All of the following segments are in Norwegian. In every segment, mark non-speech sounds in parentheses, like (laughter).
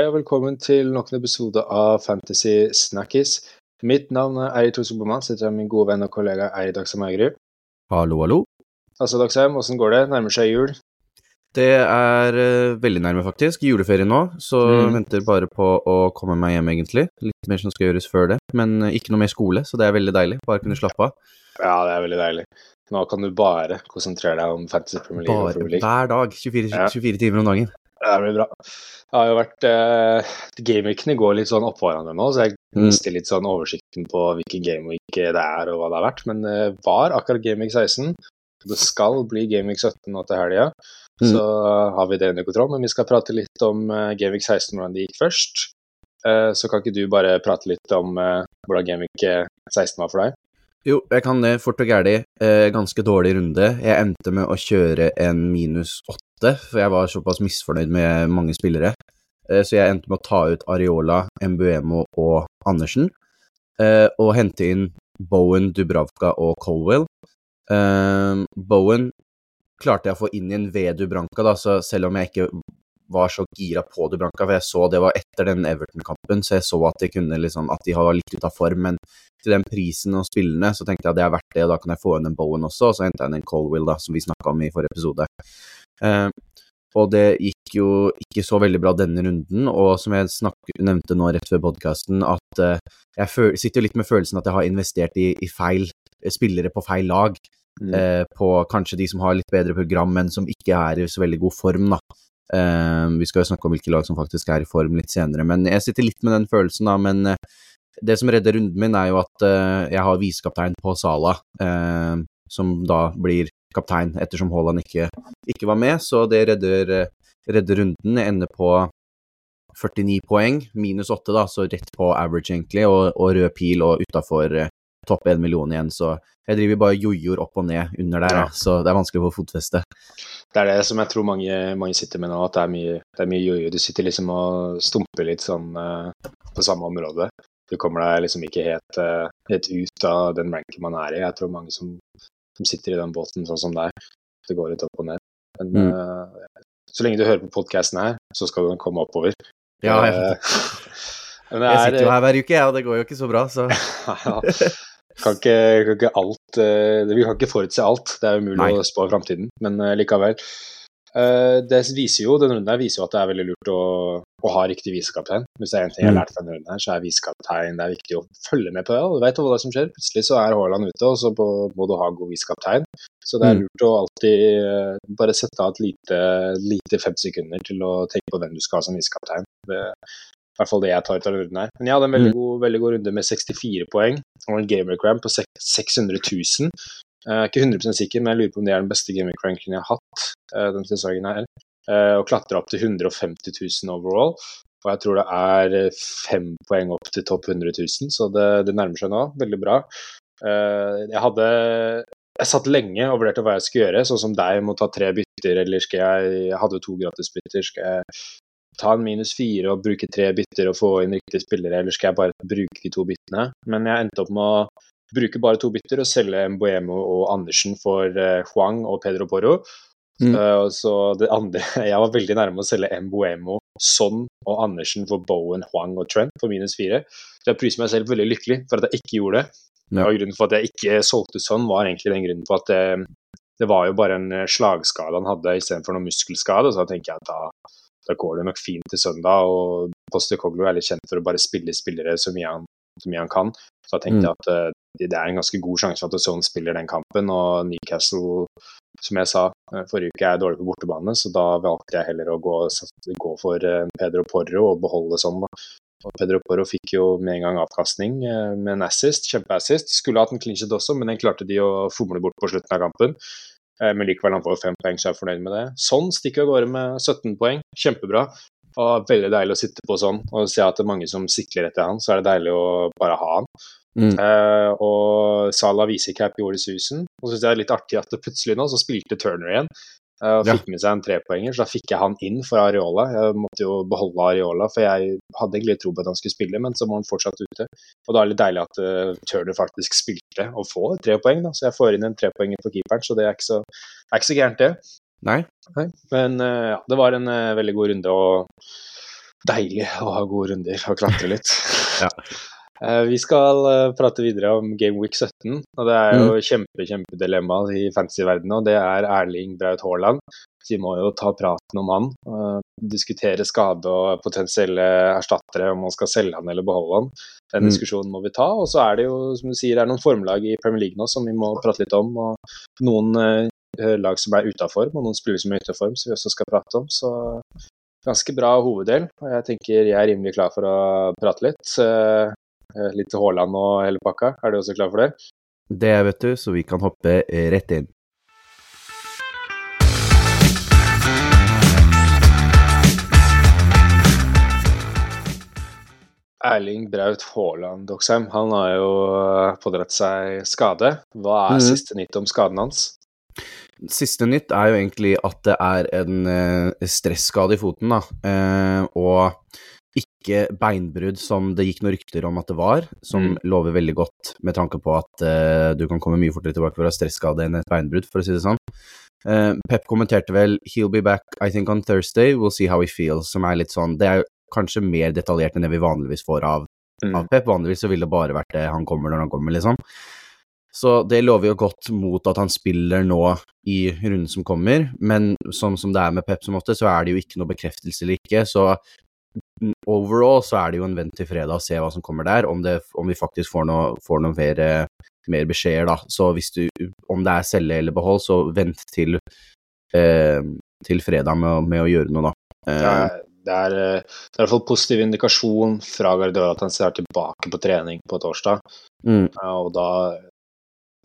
Hei og velkommen til nok en episode av Fantasy Snackies. Mitt navn er Eirik Tosuboman, sitter her med min gode venn og kollega Eirik Dagsheim Eigerud. Hallo, hallo. Altså, Dagsheim, åssen går det? Nærmer seg jul? Det er uh, veldig nærme, faktisk. Juleferie nå, så Mm. venter bare på å komme meg hjem, egentlig. Litt mer som skal gjøres før det, men uh, ikke noe mer skole, så det er veldig deilig. Bare kunne slappe av. Ja, det er veldig deilig. Nå kan du bare konsentrere deg om Fantasy Premier League. Bare Premier League. hver dag. 24, Ja. 24 timer om dagen. Det blir bra. Det har jo vært eh, Gameweekene går litt sånn oppå hverandre nå, så jeg Mm. mister litt sånn oversikten på hvilken gameweek det er og hva det har vært. Men det var akkurat Gameweek 16. Det skal bli Gameweek 17 nå til helga. Mm. Så har vi det under kontroll. Men vi skal prate litt om uh, Gameweek 16, hvordan det gikk først. Eh, så kan ikke du bare prate litt om eh, hvordan Gameweek eh, 16 var for deg? Jo, jeg kan det fort og gæli. Eh, ganske dårlig runde. Jeg endte med å kjøre en minus åtte, for jeg var såpass misfornøyd med mange spillere. Eh, så jeg endte med å ta ut Areola, Mbuemo og Andersen, eh, og hente inn Bowen, Dubravka og Colwell. Eh, Bowen klarte jeg å få inn igjen ved Dubranka, da, så selv om jeg ikke var så gira på Dubranka, for jeg så det var etter den Everton-kampen, så jeg så at de kunne liksom, at de var litt ute av form, men til den prisen og spillene, så tenkte jeg at det er verdt det, og da kan jeg få inn en Bowen også, og så henta jeg inn en Colwill, da, som vi snakka om i forrige episode. Eh, og det gikk jo ikke så veldig bra denne runden, og som jeg snakket, nevnte nå rett før podkasten, at eh, jeg føl sitter jo litt med følelsen at jeg har investert i, i feil eh, spillere på feil lag. Mm. Eh, på kanskje de som har litt bedre program, men som ikke er i så veldig god form, da. Eh, vi skal jo snakke om hvilke lag som faktisk er i form litt senere, men jeg sitter litt med den følelsen, da. Men eh, det som redder runden min, er jo at eh, jeg har visekaptein på Sala, eh, som da blir kaptein ettersom Haaland ikke, ikke var med, så det redder, eh, redder runden. Jeg ender på 49 poeng, minus 8, da, så rett på average, egentlig, og, og rød pil og utafor eh, topp 1 million igjen, så jeg driver bare jojoer opp og ned under der, Ja. så det er vanskelig å få fotfeste. Det er det som jeg tror mange, mange sitter med nå, at det er mye, det er mye jojo. Du sitter liksom og stumper litt sånn eh, på samme område. Du kommer deg liksom ikke helt, helt ut av den ranken man er i. Jeg tror mange som, som sitter i den båten sånn som deg, det går litt opp og ned. Men Mm. uh, så lenge du hører på podkasten her, så skal den komme oppover. Ja, jeg, Eh, (laughs) det jeg er- sitter jo her hver uke, jeg, og det går jo ikke så bra, så (laughs) kan ikke, kan ikke alt eh, Vi kan ikke forutse alt. Det er umulig Nei. å spå framtiden, men eh, likevel. Eh, det viser jo, Den runden her viser jo at det er veldig lurt å, å ha riktig visekaptein. Hvis det er en ting jeg har Mm. lært fra denne runden her, så er visekaptein det er viktig å følge med på det. Du vet hva som skjer. Plutselig så er Haaland ute, og så må du ha god visekaptein. Så det er Mm. lurt å alltid eh, bare sette av et lite, lite fem sekunder til å tenke på hvem du skal ha som visekaptein. Det er i hvert fall det jeg tar ut av runden her. Men jeg hadde en veldig, Mm. god, veldig god runde med 64 poeng og en gamer cramp på 600 000. Jeg er ikke 100% sikker, men jeg lurer på om det er den beste gamer cranken jeg har hatt eh, denne sesongen her. Eh, og klatra opp til 150 000 overall. Og jeg tror det er eh, fem poeng opp til topp 100 000, så det, det nærmer seg nå. Veldig bra. Eh, jeg hadde jeg satt lenge og vurderte hva jeg skulle gjøre, sånn som deg, må ta tre bytter, eller skal jeg Jeg hadde to gratisbytter, skal jeg ta en minus fire og bruke tre bytter og få inn riktige spillere, eller skal jeg bare bruke de to byttene? Men jeg endte opp med å bruke bare to bytter og selge Mboemo og Andersen for Huang og Pedro Porro. Mm. Uh, så det andre (laughs) Jeg var veldig nærme å selge Mbuemo, Son og Andersen for Bowen, Huang og Trent for minus fire. Så jeg priser meg selv veldig lykkelig for at jeg ikke gjorde det. Ja. Og grunnen for at jeg ikke solgte Son, var egentlig den grunnen for at det, det var jo bare en eh, slagskade han hadde istedenfor noen muskelskade, så da tenker jeg at da, da går det nok fint til søndag. Og Poster Coglo er litt kjent for å bare spille spillere så mye han, så mye han kan. Så da tenkte Mm. jeg at eh, det det er en ganske god sjanse for at Son spiller den kampen, og Newcastle, som jeg sa eh, forrige uke, er jeg dårlig på bortebane, så da valgte jeg heller å gå, gå for eh, Pedro Porro og beholde sånn, da. Og Pedro Porro fikk jo med en gang avkastning eh, med en assist, kjempeassist. Skulle hatt en clinchet også, men den klarte de å fomle bort på slutten av kampen. Men likevel, han får fem poeng, så jeg er fornøyd med det. Sånn stikker av gårde med 17 poeng, kjempebra. Og veldig deilig å sitte på sånn og se at det er mange som sikler etter han, så er det deilig å bare ha han. Mm. Uh, og Salah visecap gjorde susen. Og så syns jeg det er litt artig at det plutselig nå så spilte Turner igjen. eh, og Ja. fikk med seg en trepoenger, så da fikk jeg han inn for Areola. Jeg måtte jo beholde Areola, for jeg hadde egentlig tro på at han skulle spille, men så må han fortsatt ute. Og da er det litt deilig at uh, Turner faktisk spilte og får tre poeng, da. Så jeg får inn en trepoenger på keeperen, så det er ikke så, er ikke så gærent, det. Nei? Men eh, ja, det var en eh, veldig god runde. og deilig å ha gode runder og klatre litt. (laughs) Ja. (laughs) Eh, Vi skal prate videre om Game Week 17, og det er jo kjempe, kjempedilemma i fantasy-verdenen, og det er Erling Braut Haaland. Så vi må jo ta praten om han, diskutere skade og potensielle erstattere, om man skal selge han eller beholde han. Den Mm. diskusjonen må vi ta. Og så er det jo, som du sier, det er noen formlag i Premier League nå som vi må prate litt om, og noen lag som er utaform, og noen spillere som er utaform, som vi også skal prate om. Så ganske bra hoveddel, og jeg tenker jeg er rimelig klar for å prate litt. Litt til Haaland og hele pakka. Er du også klar for det? Det vet du, så vi kan hoppe rett inn. Erling Braut Haaland, Doksheim, han har jo eh, pådratt seg skade. Hva er mm. siste nytt om skaden hans? Siste nytt er jo egentlig at det er en eh, stresskade i foten, da. Eh, og ikke beinbrudd, som det gikk noen rykter om at det var, som Mm. lover veldig godt med tanke på at eh, du kan komme mye fortere tilbake fra stresskade enn et beinbrudd, for å si det sånn. Pep kommenterte vel 'He'll be back, I think, on Thursday. We'll see how he feels', som er litt sånn Det er kanskje mer detaljert enn det vi vanligvis får av Mm. av Pep. Vanligvis så ville det bare vært det han kommer når han kommer, liksom. Så det lover jo godt mot at han spiller nå i runden som kommer, men sånn som det er med Pep som ofte, så er det jo ikke noe bekreftelse eller ikke, så overall så er det jo en vent til fredag og se hva som kommer der, om, det, om vi faktisk får noe, får noen mer, eh, mer beskjeder, da. Så hvis du, om det er selge eller behold, så vent til, eh, til fredag med, med å gjøre noe, da. Eh, det, er, eh, det er i hvert fall positiv indikasjon fra Guardiola at han ser tilbake på trening på torsdag. mm, og da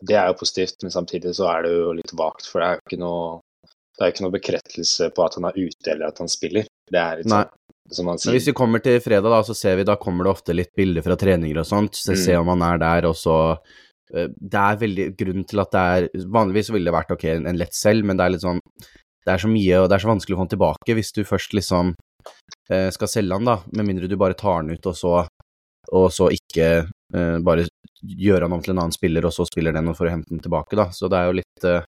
Det er jo positivt, men samtidig så er det jo litt vagt, for det er jo ikke noe det er ikke noe bekreftelse på at han er ute eller at han spiller. Det er litt sånn som han Men hvis vi kommer til fredag, da, så ser vi da kommer det ofte litt bilder fra treninger og sånt, så Mm. se om han er der, og så eh, Det er veldig grunnen til at det er Vanligvis ville det vært ok, en, en lett selv, men det er litt sånn Det er så mye, og det er så vanskelig å få han tilbake hvis du først liksom eh, skal selge han, da, med mindre du bare tar han ut, og så og så ikke eh, bare gjøre han om til en annen spiller, og så spiller den og får hente den tilbake, da. Så det er jo litt eh,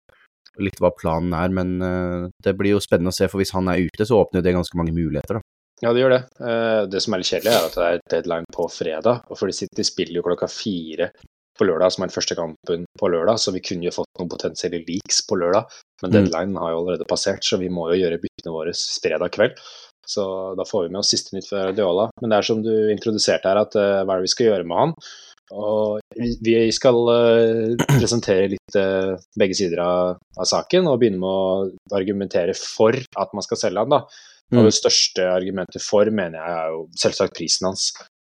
litt hva planen er, men eh, det blir jo spennende å se, for hvis han er ute, så åpner det ganske mange muligheter, da. Ja, det gjør det. Eh, Det som er litt kjedelig, er at det er deadline på fredag. Og fordi City spiller jo klokka fire på lørdag, som er den første kampen på lørdag, så vi kunne jo fått noen potensielle leaks på lørdag. Men Mm. deadline har jo allerede passert, så vi må jo gjøre byttene våre fredag kveld. Så da får vi med oss siste nytt fra Diola. Men det er som du introduserte her, at hva er det vi skal gjøre med han? Og vi- skal eh, presentere litt eh, begge sider av, av saken, og begynne med å argumentere for at man skal selge han. da. Og Mm. det største argumentet for, mener jeg, er jo selvsagt prisen hans.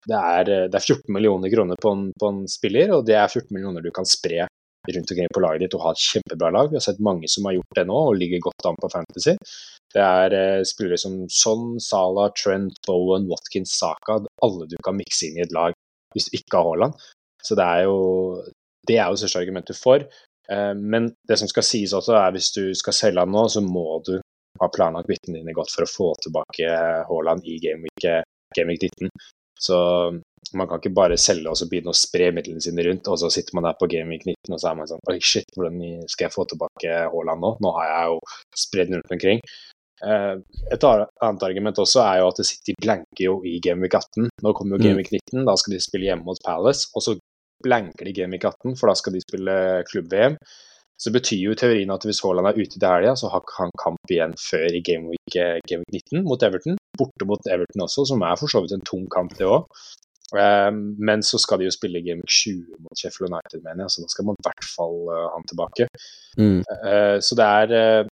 Det er, eh, det er 14 millioner kroner på en, på en spiller, og det er 14 millioner du kan spre rundt omkring på laget ditt og ha et kjempebra lag. Vi har sett mange som har gjort det nå og ligger godt an på Fantasy. Det er eh, spillere som Son, Salah, Trent, Bowen, Watkins, Saka. Alle du kan mikse inn i et lag hvis du ikke har Haaland. Så det er jo det er jo største argumentet for. Eh, men det som skal sies også, er hvis du skal selge han nå, så må du ha planlagt byttene dine godt for å få tilbake Haaland i Gameweek, eh, Gameweek 19. Så man kan ikke bare selge og så begynne å spre midlene sine rundt, og så sitter man der på Gameweek 19 og så er man sånn Oi, shit, hvordan skal jeg få tilbake Haaland nå? Nå har jeg jo spredd den rundt omkring. Eh, Et annet argument også er jo at City blanker jo i Gameweek 18. Nå kommer jo Mm. Gameweek 19, da skal de spille hjemme mot Palace. Og så blanker de Gameweek 18, for da skal de spille klubb-VM. Så det betyr jo teorien at hvis Haaland er ute til helga, så har han kamp igjen før i Gameweek, game 19 mot Everton. Borte mot Everton også, som er for så vidt en tung kamp, det òg. Men så skal de jo spille Game 20 mot Sheffield United, mener jeg, så da skal man i hvert fall eh, han tilbake. Mm. Eh, Så det er eh,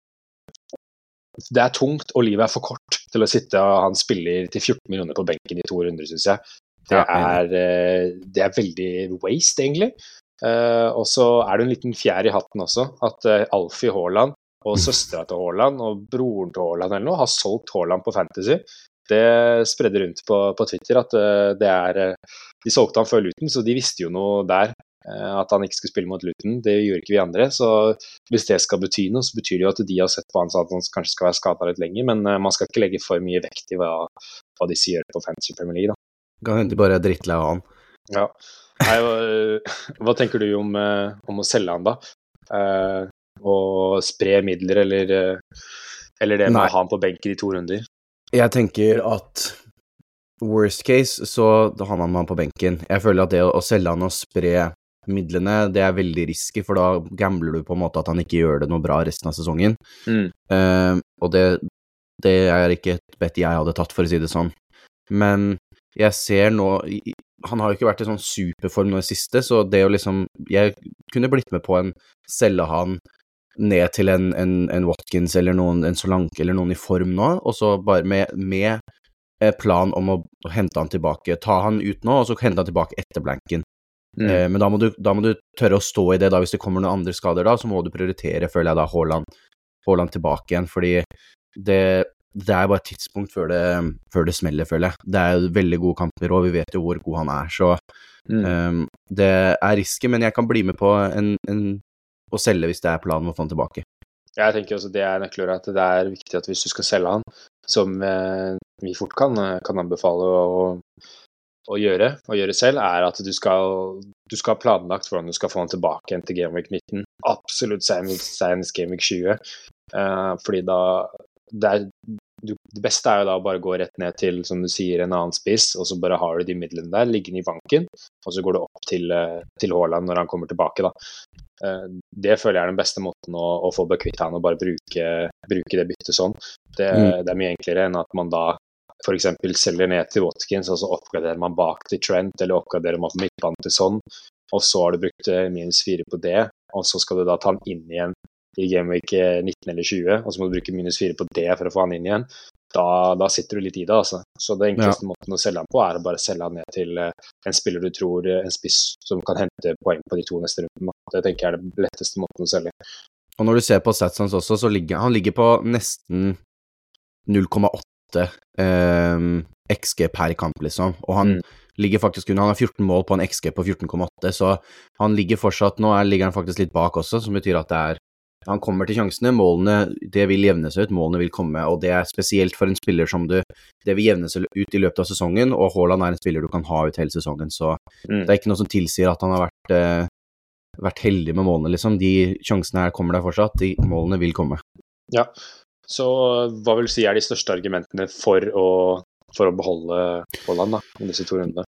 Det er tungt, og livet er for kort til å sitte og han spiller til 14 millioner på benken i to runder, syns jeg. Det er, eh, det er veldig waste, egentlig. Eh, Og så er det en liten fjær i hatten også, at eh, Alfie Haaland og søstera til Haaland og broren til Haaland eller noe har solgt Haaland på Fantasy. Det spredde rundt på, på Twitter at det er De solgte han før Luton, så de visste jo noe der. Eh, At han ikke skulle spille mot Luton. Det gjorde ikke vi andre. Så hvis det skal bety noe, så betyr det jo at de har sett på han at han kanskje skal være skada litt lenger. Men eh, man skal ikke legge for mye vekt i hva, hva disse gjør på Fantasy Premier League, da. Kan hende de bare er drittlei av han. Ja. Nei, hva, hva tenker du om, eh, om å selge han, da? Eh, og spre midler, eller, eh, eller det med Nei. å ha han på benken i to runder? Jeg tenker at worst case så da har man på benken. Jeg føler at det å selge han og spre midlene, det er veldig risky, for da gambler du på en måte at han ikke gjør det noe bra resten av sesongen. Mm. Uh, og det, det er ikke et bet jeg hadde tatt, for å si det sånn. Men jeg ser nå Han har jo ikke vært i sånn superform nå i siste, så det å liksom Jeg kunne blitt med på en selge han ned til en, en, en Watkins eller noen, en Solanke eller noen i form nå, og så bare med, med eh, plan om å hente han tilbake. Ta han ut nå, og så hente han tilbake etter blanken. Mm. Eh, men da må, du, da må du tørre å stå i det, da. Hvis det kommer noen andre skader da, så må du prioritere, føler jeg da, Haaland, Haaland tilbake igjen. Fordi det, det er bare et tidspunkt før det, før det smeller, føler jeg. Det er jo veldig gode kamper, og vi vet jo hvor god han er. Så Mm. um, det er risky, men jeg kan bli med på en, en, å selge hvis det er planen å få han tilbake. Jeg tenker også det er nøkkelordet at det er viktig at hvis du skal selge han, som eh, vi fort kan, eh, kan anbefale å, å gjøre, å gjøre selv, er at du skal, du skal ha planlagt hvordan du skal få han tilbake igjen til Game Week 19. Absolutt senest, senest Game Week 20. Uh, fordi da det, er, du, det beste er jo da å bare gå rett ned til, som du sier, en annen spiss, og så bare har du de midlene der liggende i banken, og så går du opp til, eh, til Haaland når han kommer tilbake, da. Eh, Det føler jeg er den beste måten å, å få bekvitt han og bare bruke, bruke det byttet sånn. Det, Mm. det er mye enklere enn at man da f.eks. selger ned til Watkins, og så oppgraderer man bak til Trent, eller oppgraderer man på midtbanen til sånn, og så har du brukt eh, minus fire på det, og så skal du da ta han inn igjen i Gameweek eh, 19 eller 20, og så må du bruke minus fire på det for å få han inn igjen. Da, da sitter du litt i det, altså. Så det enkleste måten å selge han på, er å bare selge han ned til eh, en spiller du tror, eh, en spiss som kan hente poeng på de to neste rundene. Det tenker jeg er den letteste måten å selge. Og når du ser på stats hans også, så ligger han ligger på nesten 0,8 eh, XG per kamp, liksom. Og han Mm. ligger faktisk under Han har 14 mål på en XG på 14,8, så han ligger fortsatt Nå er, ligger han faktisk litt bak også, som betyr at det er Han kommer til sjansene, målene Det vil jevne seg ut, målene vil komme, og det er spesielt for en spiller som du Det vil jevne seg ut i løpet av sesongen, og Haaland er en spiller du kan ha ut hele sesongen, så Mm. det er ikke noe som tilsier at han har vært eh, vært heldig med målene, liksom. De sjansene her kommer der fortsatt, de målene vil komme. Ja. Så hva vil du si er de største argumentene for å, for å beholde Haaland da, i disse to rundene?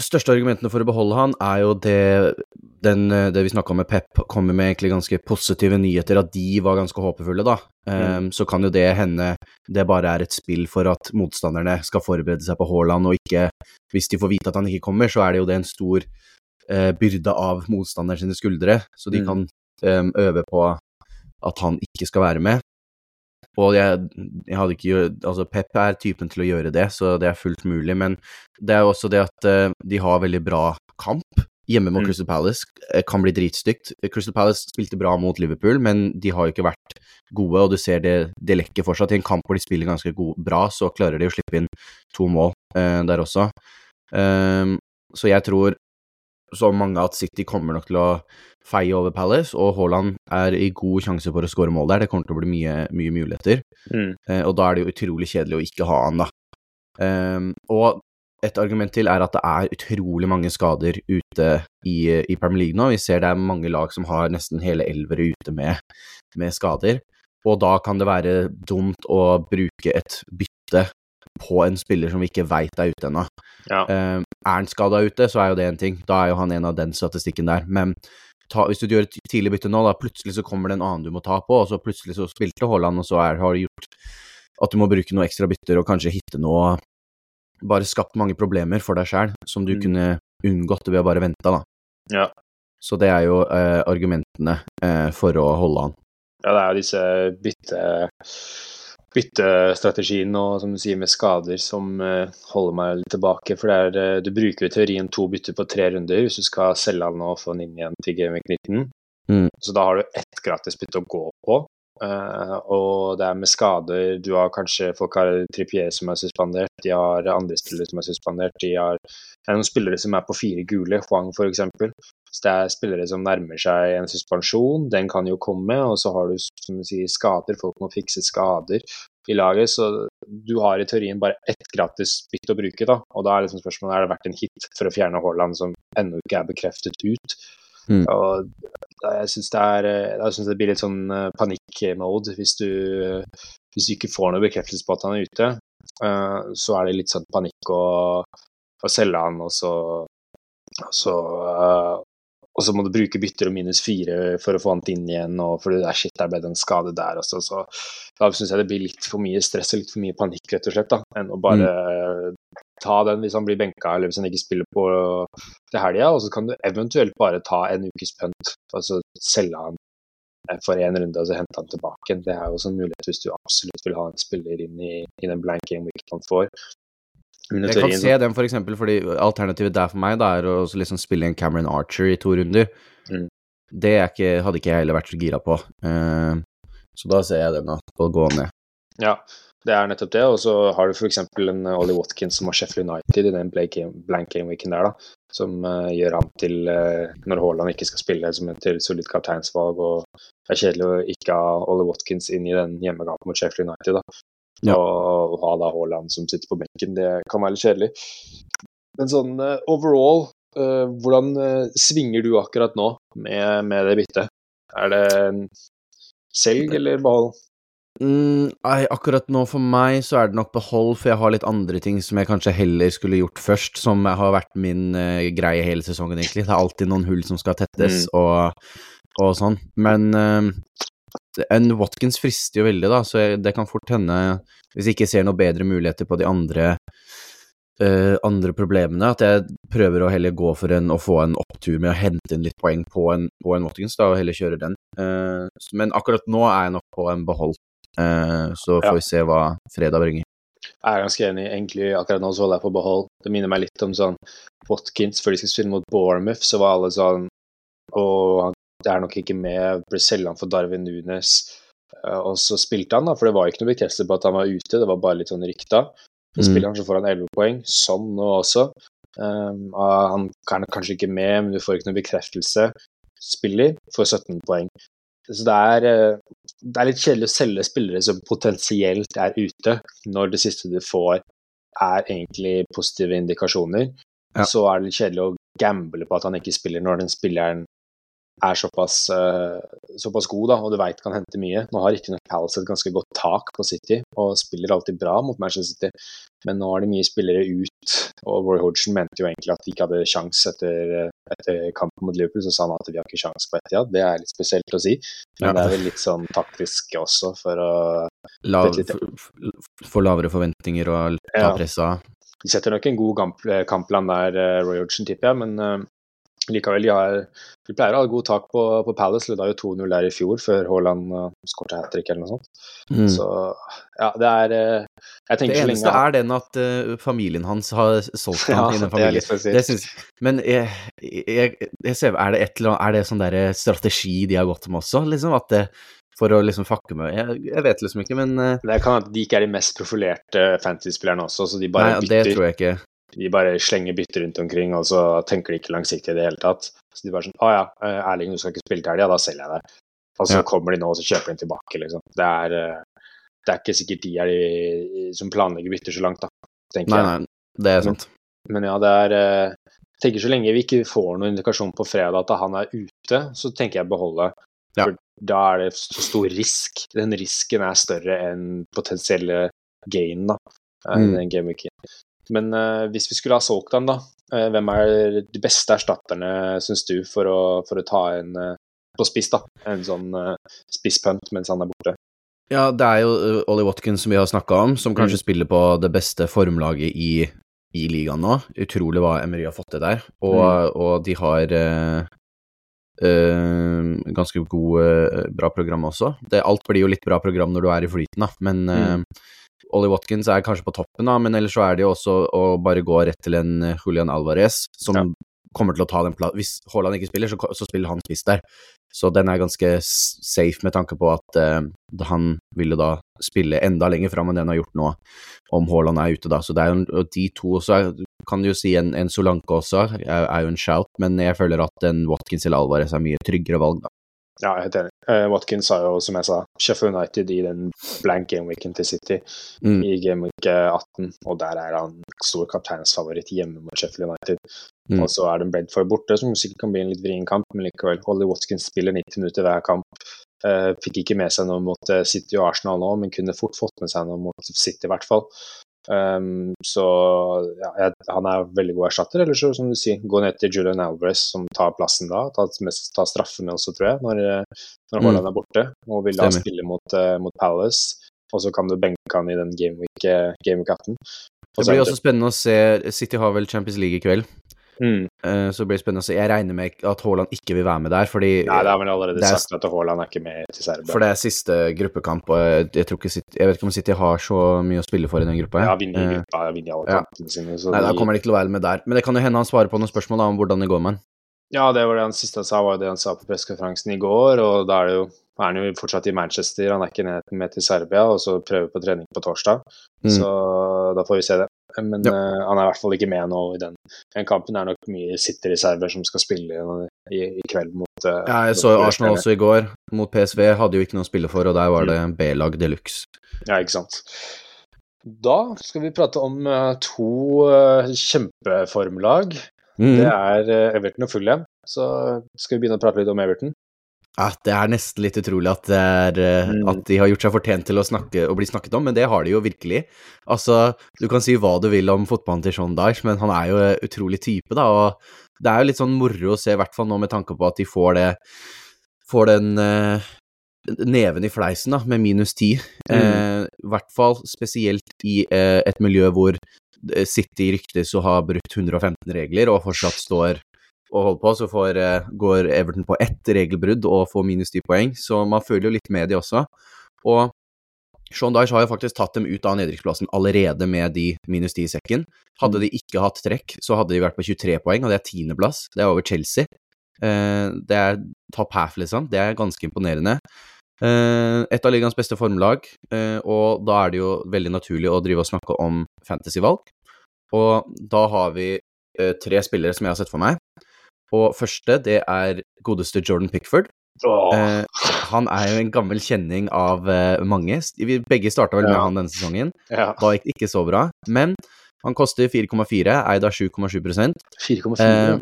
største argumentene for å beholde han er jo det, den, det vi snakka om med Pep, kommer med egentlig ganske positive nyheter, at de var ganske håpefulle, da. Um, så kan jo det hende det bare er et spill for at motstanderne skal forberede seg på Haaland, og ikke Hvis de får vite at han ikke kommer, så er det jo det en stor uh, byrde av motstanderen sine skuldre, så de Mm. kan um, øve på at han ikke skal være med. Og jeg, jeg hadde ikke Altså, Pep er typen til å gjøre det, så det er fullt mulig, men det er jo også det at uh, de har veldig bra kamp. Hjemme mot Mm. Crystal Palace eh, kan bli dritstygt. Crystal Palace spilte bra mot Liverpool, men de har jo ikke vært gode, og du ser det, det lekker fortsatt. I en kamp hvor de spiller ganske god, bra, så klarer de å slippe inn to mål uh, der også. Um, så jeg tror så mange at City kommer nok til å feie over Palace, og Haaland er i god sjanse for å skåre mål der. Det kommer til å bli mye, mye muligheter. Mm. Eh, og da er det jo utrolig kjedelig å ikke ha han, da. Um, og et argument til er at det er utrolig mange skader ute i, i Premier League nå. Vi ser det er mange lag som har nesten hele elvere ute med, med skader. Og da kan det være dumt å bruke et bytte på en spiller som vi ikke veit er ute ennå. Ja. Uh, er han skada ute, så er jo det en ting. Da er jo han en av den statistikken der. Men ta, hvis du gjør et tidlig bytte nå, da plutselig så kommer det en annen du må ta på, og så plutselig så spilte Haaland, og så er, har det gjort at du må bruke noe ekstra bytter og kanskje hitte noe Bare skapt mange problemer for deg sjæl som du Mm. kunne unngått ved å bare vente, da. Ja. Så det er jo uh, argumentene uh, for å holde han. Ja, det er jo disse bytte, byttestrategiene og som du sier med skader som eh, holder meg litt tilbake. For det er, eh, du bruker i teorien to bytter på tre runder hvis du skal selge han og få han inn igjen til Gameweek 19. Mm. Så da har du ett gratis bytte å gå på. Eh, og det er med skader Du har kanskje folk har Trippier som er suspendert, de har andre spillere som er suspendert, de har det er noen spillere som er på fire gule, Huang f.eks. Så det er spillere som nærmer seg en suspensjon, den kan jo komme. Og så har du som du sier, skader, folk må fikse skader i laget. Så du har i teorien bare ett gratis bytt å bruke, da. Og da er liksom spørsmålet er det vært en hit for å fjerne Haaland som ennå ikke er bekreftet ut. Mm. Og jeg syns det, eh, det blir litt sånn panikk-mode hvis hvis du ikke får noe bekreftelse på at han er ute. uh, så er det litt sånn panikk å, å selge han, og så, så og så må du bruke bytter og minus fire for å få han inn igjen, og for det er shit, der ble det en skade der også, så da syns jeg det blir litt for mye stress og litt for mye panikk, rett og slett, da, enn å bare mm. ta den hvis han blir benka eller hvis han ikke spiller på til helga, og så kan du eventuelt bare ta en ukes punt, altså selge han for én runde og så hente han tilbake. Det er jo også en mulighet hvis du absolutt vil ha en spiller inn i, i den blank game week han får. Jeg kan se den for eksempel, fordi alternativet der for meg da er å liksom spille en Cameron Archer i to runder. Mm. Det ikke, hadde ikke jeg heller vært så gira på. Uh, så da ser jeg den da, å gå ned. Ja, det er nettopp det. Og så har du f.eks. en Ollie Watkins som har Sheffield United i den blank game weeken der, da. Som uh, gjør ham til, uh, når Haaland ikke skal spille, som et til solid kapteinsvalg. Og det er kjedelig å ikke ha Ollie Watkins inn i den hjemmekampen mot Sheffield United, da. Ja. Og ha da Haaland som sitter på benken, det kan være litt kjedelig. Men sånn uh, overall, uh, hvordan uh, svinger du akkurat nå med, med det byttet? Er det selg eller behold? Mm, nei, akkurat nå for meg så er det nok behold, for jeg har litt andre ting som jeg kanskje heller skulle gjort først, som har vært min uh, greie hele sesongen, egentlig. Det er alltid noen hull som skal tettes, mm. og, og, sånn. Men uh, en Watkins frister jo veldig, da, så jeg, det kan fort hende, hvis jeg ikke ser noen bedre muligheter på de andre, uh, andre problemene, at jeg prøver å heller gå for en, å få en opptur med å hente inn litt poeng på en, på en Watkins, da, og heller kjøre den. Uh, men akkurat nå er jeg nok på en behold, uh, så får ja. vi se hva fredag bringer. Jeg er ganske enig. Egentlig akkurat nå så holder jeg på behold. Det minner meg litt om sånn Watkins før de skal spille mot Bournemouth, så var alle sånn og det er nok ikke med. Ble selga for Darwin Nunes. Eh, og så spilte han, da, for det var ikke noe bekreftelse på at han var ute, det var bare litt sånn rykta. Så mm. spiller han, så får han 11 poeng. Sånn nå også. Um, han er kanskje ikke med, men du får ikke noe bekreftelse. Spiller, får 17 poeng. Så det er, eh, det er litt kjedelig å selge spillere som potensielt er ute, når det siste du får er egentlig positive indikasjoner. Ja. Så er det litt kjedelig å gamble på at han ikke spiller når den spilleren er såpass, uh, såpass god da, og du veit kan hente mye. Nå har riktignok Palace et ganske godt tak på City og spiller alltid bra mot Manchester City, men nå har det mye spillere ut. Og Roy Hodgson mente jo egentlig at de ikke hadde sjans etter, etter kampen mot Liverpool, så sa han at vi har ikke sjans på Etiad. Det er litt spesielt å si, men ja. det er vel litt sånn taktisk også for å Lav, Få lavere forventninger og ta ja. pressa. De setter nok en god kamp, kampplan der, eh, Roy Hodgson, tipper jeg, men likevel, de, har, de pleier å ha god tak på, på Palace. Leda jo 2-0 der i fjor, før Haaland uh, skåret hat trick eller noe sånt. Mm. Så ja, det er uh, Det eneste lenge, er den at uh, familien hans har solgt ham (laughs) ja, i den familien. Det, det synes, men jeg, jeg, jeg, ser, er det et eller annet Er det sånn der strategi de har gått med også, liksom? At det, for å liksom fucke med jeg, jeg, vet liksom ikke, men uh, Det kan at de ikke er de mest profilerte fantasy-spillerne også, så de bare nei, bytter. Det tror jeg ikke. De bare slenger bytter rundt omkring, og så tenker de ikke langsiktig i det hele tatt. Så de bare sånn Å ja, eh, Erling, du skal ikke spille til helga, da selger jeg deg. Og så ja. kommer de nå og så kjøper de tilbake, liksom. Det er, eh, det er ikke sikkert de er de som planlegger bytter så langt, da, tenker nei, jeg. Nei, det er sant. Men, men ja, det er eh, Jeg tenker så lenge vi ikke får noen indikasjon på fredag at han er ute, så tenker jeg beholde. Ja. For da er det så stor risk. Den risken er større enn potensielle gain, da. Mm. Den gameweeken. Men uh, hvis vi skulle ha solgt han, da, uh, hvem er de beste erstatterne, syns du, for å, for å, ta en uh, på spiss, da? En sånn spisspunt mens han er borte? Ja, det er jo Ollie Watkins som vi har snakka om, som kanskje mm. spiller på det beste formlaget i, i ligaen nå. Utrolig hva Emery har fått til der. Og, mm. og, de har ganske gode, bra program også. Det, alt blir jo litt bra program når du er i flyten, da, men mm Ollie Watkins er kanskje på toppen, da, men ellers så er det jo også å bare gå rett til en eh, Julian Alvarez, som ja. kommer til å ta den plassen Hvis Haaland ikke spiller, så, så, spiller han spiss der. Så den er ganske safe med tanke på at uh, han ville da spille enda lenger fram enn det han har gjort nå, om Haaland er ute, da. Så det er jo de to også kan du jo si en, en Solanke også er, er, jo en shout, men jeg føler at en Watkins eller Alvarez er mye tryggere valg, da. Ja, jeg er helt enig. Uh, Watkins har jo, som jeg sa, Sheffield United i den blank game-weeken til City mm. i gameweek 18, og der er han stor kapteinsfavoritt hjemme mot Sheffield United. Mm. Og så er det Bredford borte, som sikkert kan bli en litt vrien kamp, men likevel. Holly Watkins spiller 90 minutter hver kamp. Uh, fikk ikke med seg noe mot City og Arsenal nå, men kunne fort fått med seg noe mot City, i hvert fall. Um, så ja, jeg, han er veldig god erstatter. Eller så, som du sier, gå ned til Julian Alvarez, som tar plassen da. Tar, tar straffene også, tror jeg, når, når Mm. Haaland er borte. Og vil da Stemmer. spille mot, uh, mot Palace. Og så kan du benke han i den Gameweek eh, Gameweek 18. Og Det blir også spennende å se City har vel Champions League i kveld, mm, eh, så det blir spennende å se. Jeg regner med at Haaland ikke vil være med der, fordi Nei, det har vel allerede er- sagt at Haaland er ikke med til Serbia. For det er siste gruppekamp, og jeg, jeg, tror ikke City, jeg vet ikke om City har så mye å spille for i den gruppa. Ja, vinner i Eh, gruppa, vinner alle ja. kampene sine. Så Nei, da kommer de ikke til å være med der. Men det kan jo hende han svarer på noen spørsmål da, om hvordan det går med han. Ja, det var det han siste han sa, var det han sa på pressekonferansen i går. Og da er, det jo, er han jo fortsatt i Manchester, han er ikke med til Serbia, og så prøver på trening på torsdag. Mm. Så da får vi se det. Men Ja. uh, han er i hvert fall ikke med nå i den, den kampen. Er nok mye City-reserver som skal spille i, i kveld mot uh, Ja, jeg så Arsenal også i går, mot PSV. Hadde jo ikke noe å spille for, og der var det B-lag de luxe. Ja, ikke sant. Da skal vi prate om uh, to kjempeformlag. Mm. Det er Everton og Fulham. Så skal vi begynne å prate litt om Everton. Ja, det er nesten litt utrolig at, det er, eh, Mm. at de har gjort seg fortjent til å, snakke, å bli snakket om, men det har de jo virkelig. Altså, du kan si hva du vil om fotballen til Sean Dyche, men han er jo en utrolig type, da, og det er jo litt sånn moro å se, i hvert fall nå med tanke på at de får det Får den eh, neven i fleisen, da, med minus ti. Mm. Eh, I hvert fall spesielt i eh, et miljø hvor eh, City ryktes å ha brutt 115 regler og fortsatt står og holder på, så får, eh, går Everton på ett regelbrudd og får minus 10 poeng, så man føler jo litt med de også. Og Sean Dyche har jo faktisk tatt dem ut av nedrykksplassen allerede med de minus 10 i sekken. Hadde de ikke hatt trekk, så hadde de vært på 23 poeng, og det er tiendeplass. Det er over Chelsea. Eh, det er top half, liksom. Det er ganske imponerende. Eh, et av ligaens beste formlag, og da er det jo veldig naturlig å drive og snakke om fantasyvalg. Og da har vi tre spillere som jeg har sett for meg. Og første, det er godeste Jordan Pickford. Eh, han er jo en gammel kjenning av eh, mange. Vi begge starta vel med Ja. han denne sesongen. ja. Da gikk det ikke så bra. Men han koster 4,4, eid av 7,7 4,4. Eh,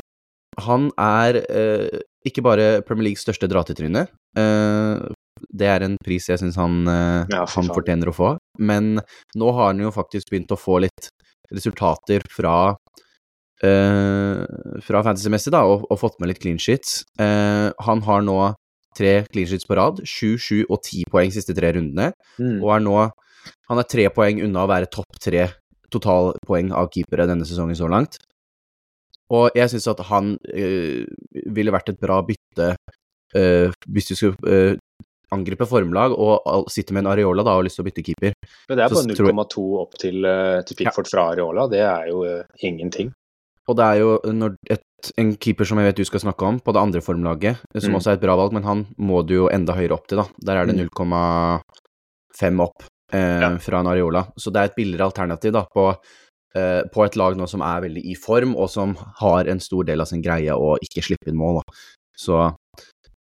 han er eh, ikke bare Premier Leagues største dra-til-tryne. Eh, det er en pris jeg syns han, eh, Ja, han fortjener å få. Men nå har han jo faktisk begynt å få litt resultater fra fra fantasy-messig, da, og, og fått med litt clean sheets. Eh, han har nå tre clean sheets på rad. Sju, sju og ti poeng siste tre rundene. Mm. Og er nå Han er tre poeng unna å være topp tre totalpoeng av keepere denne sesongen så langt. Og jeg syns at han øh, ville vært et bra bytte øh, hvis du skulle øh, angripe formlag og sitte med en Areola da og har lyst til å bytte keeper. Men det er bare 0,2 opp til, eh, til Pickford fra Areola. Det er jo eh, ingenting. Og det er jo når et, en keeper som jeg vet du skal snakke om, på det andre formlaget, som Mm. også er et bra valg, men han må du jo enda høyere opp til, da. Der er det Mm. 0,5 opp eh, Ja. fra en Areola. Så det er et billigere alternativ da, på, eh, på et lag nå som er veldig i form, og som har en stor del av sin greie å ikke slippe inn mål. Da. Så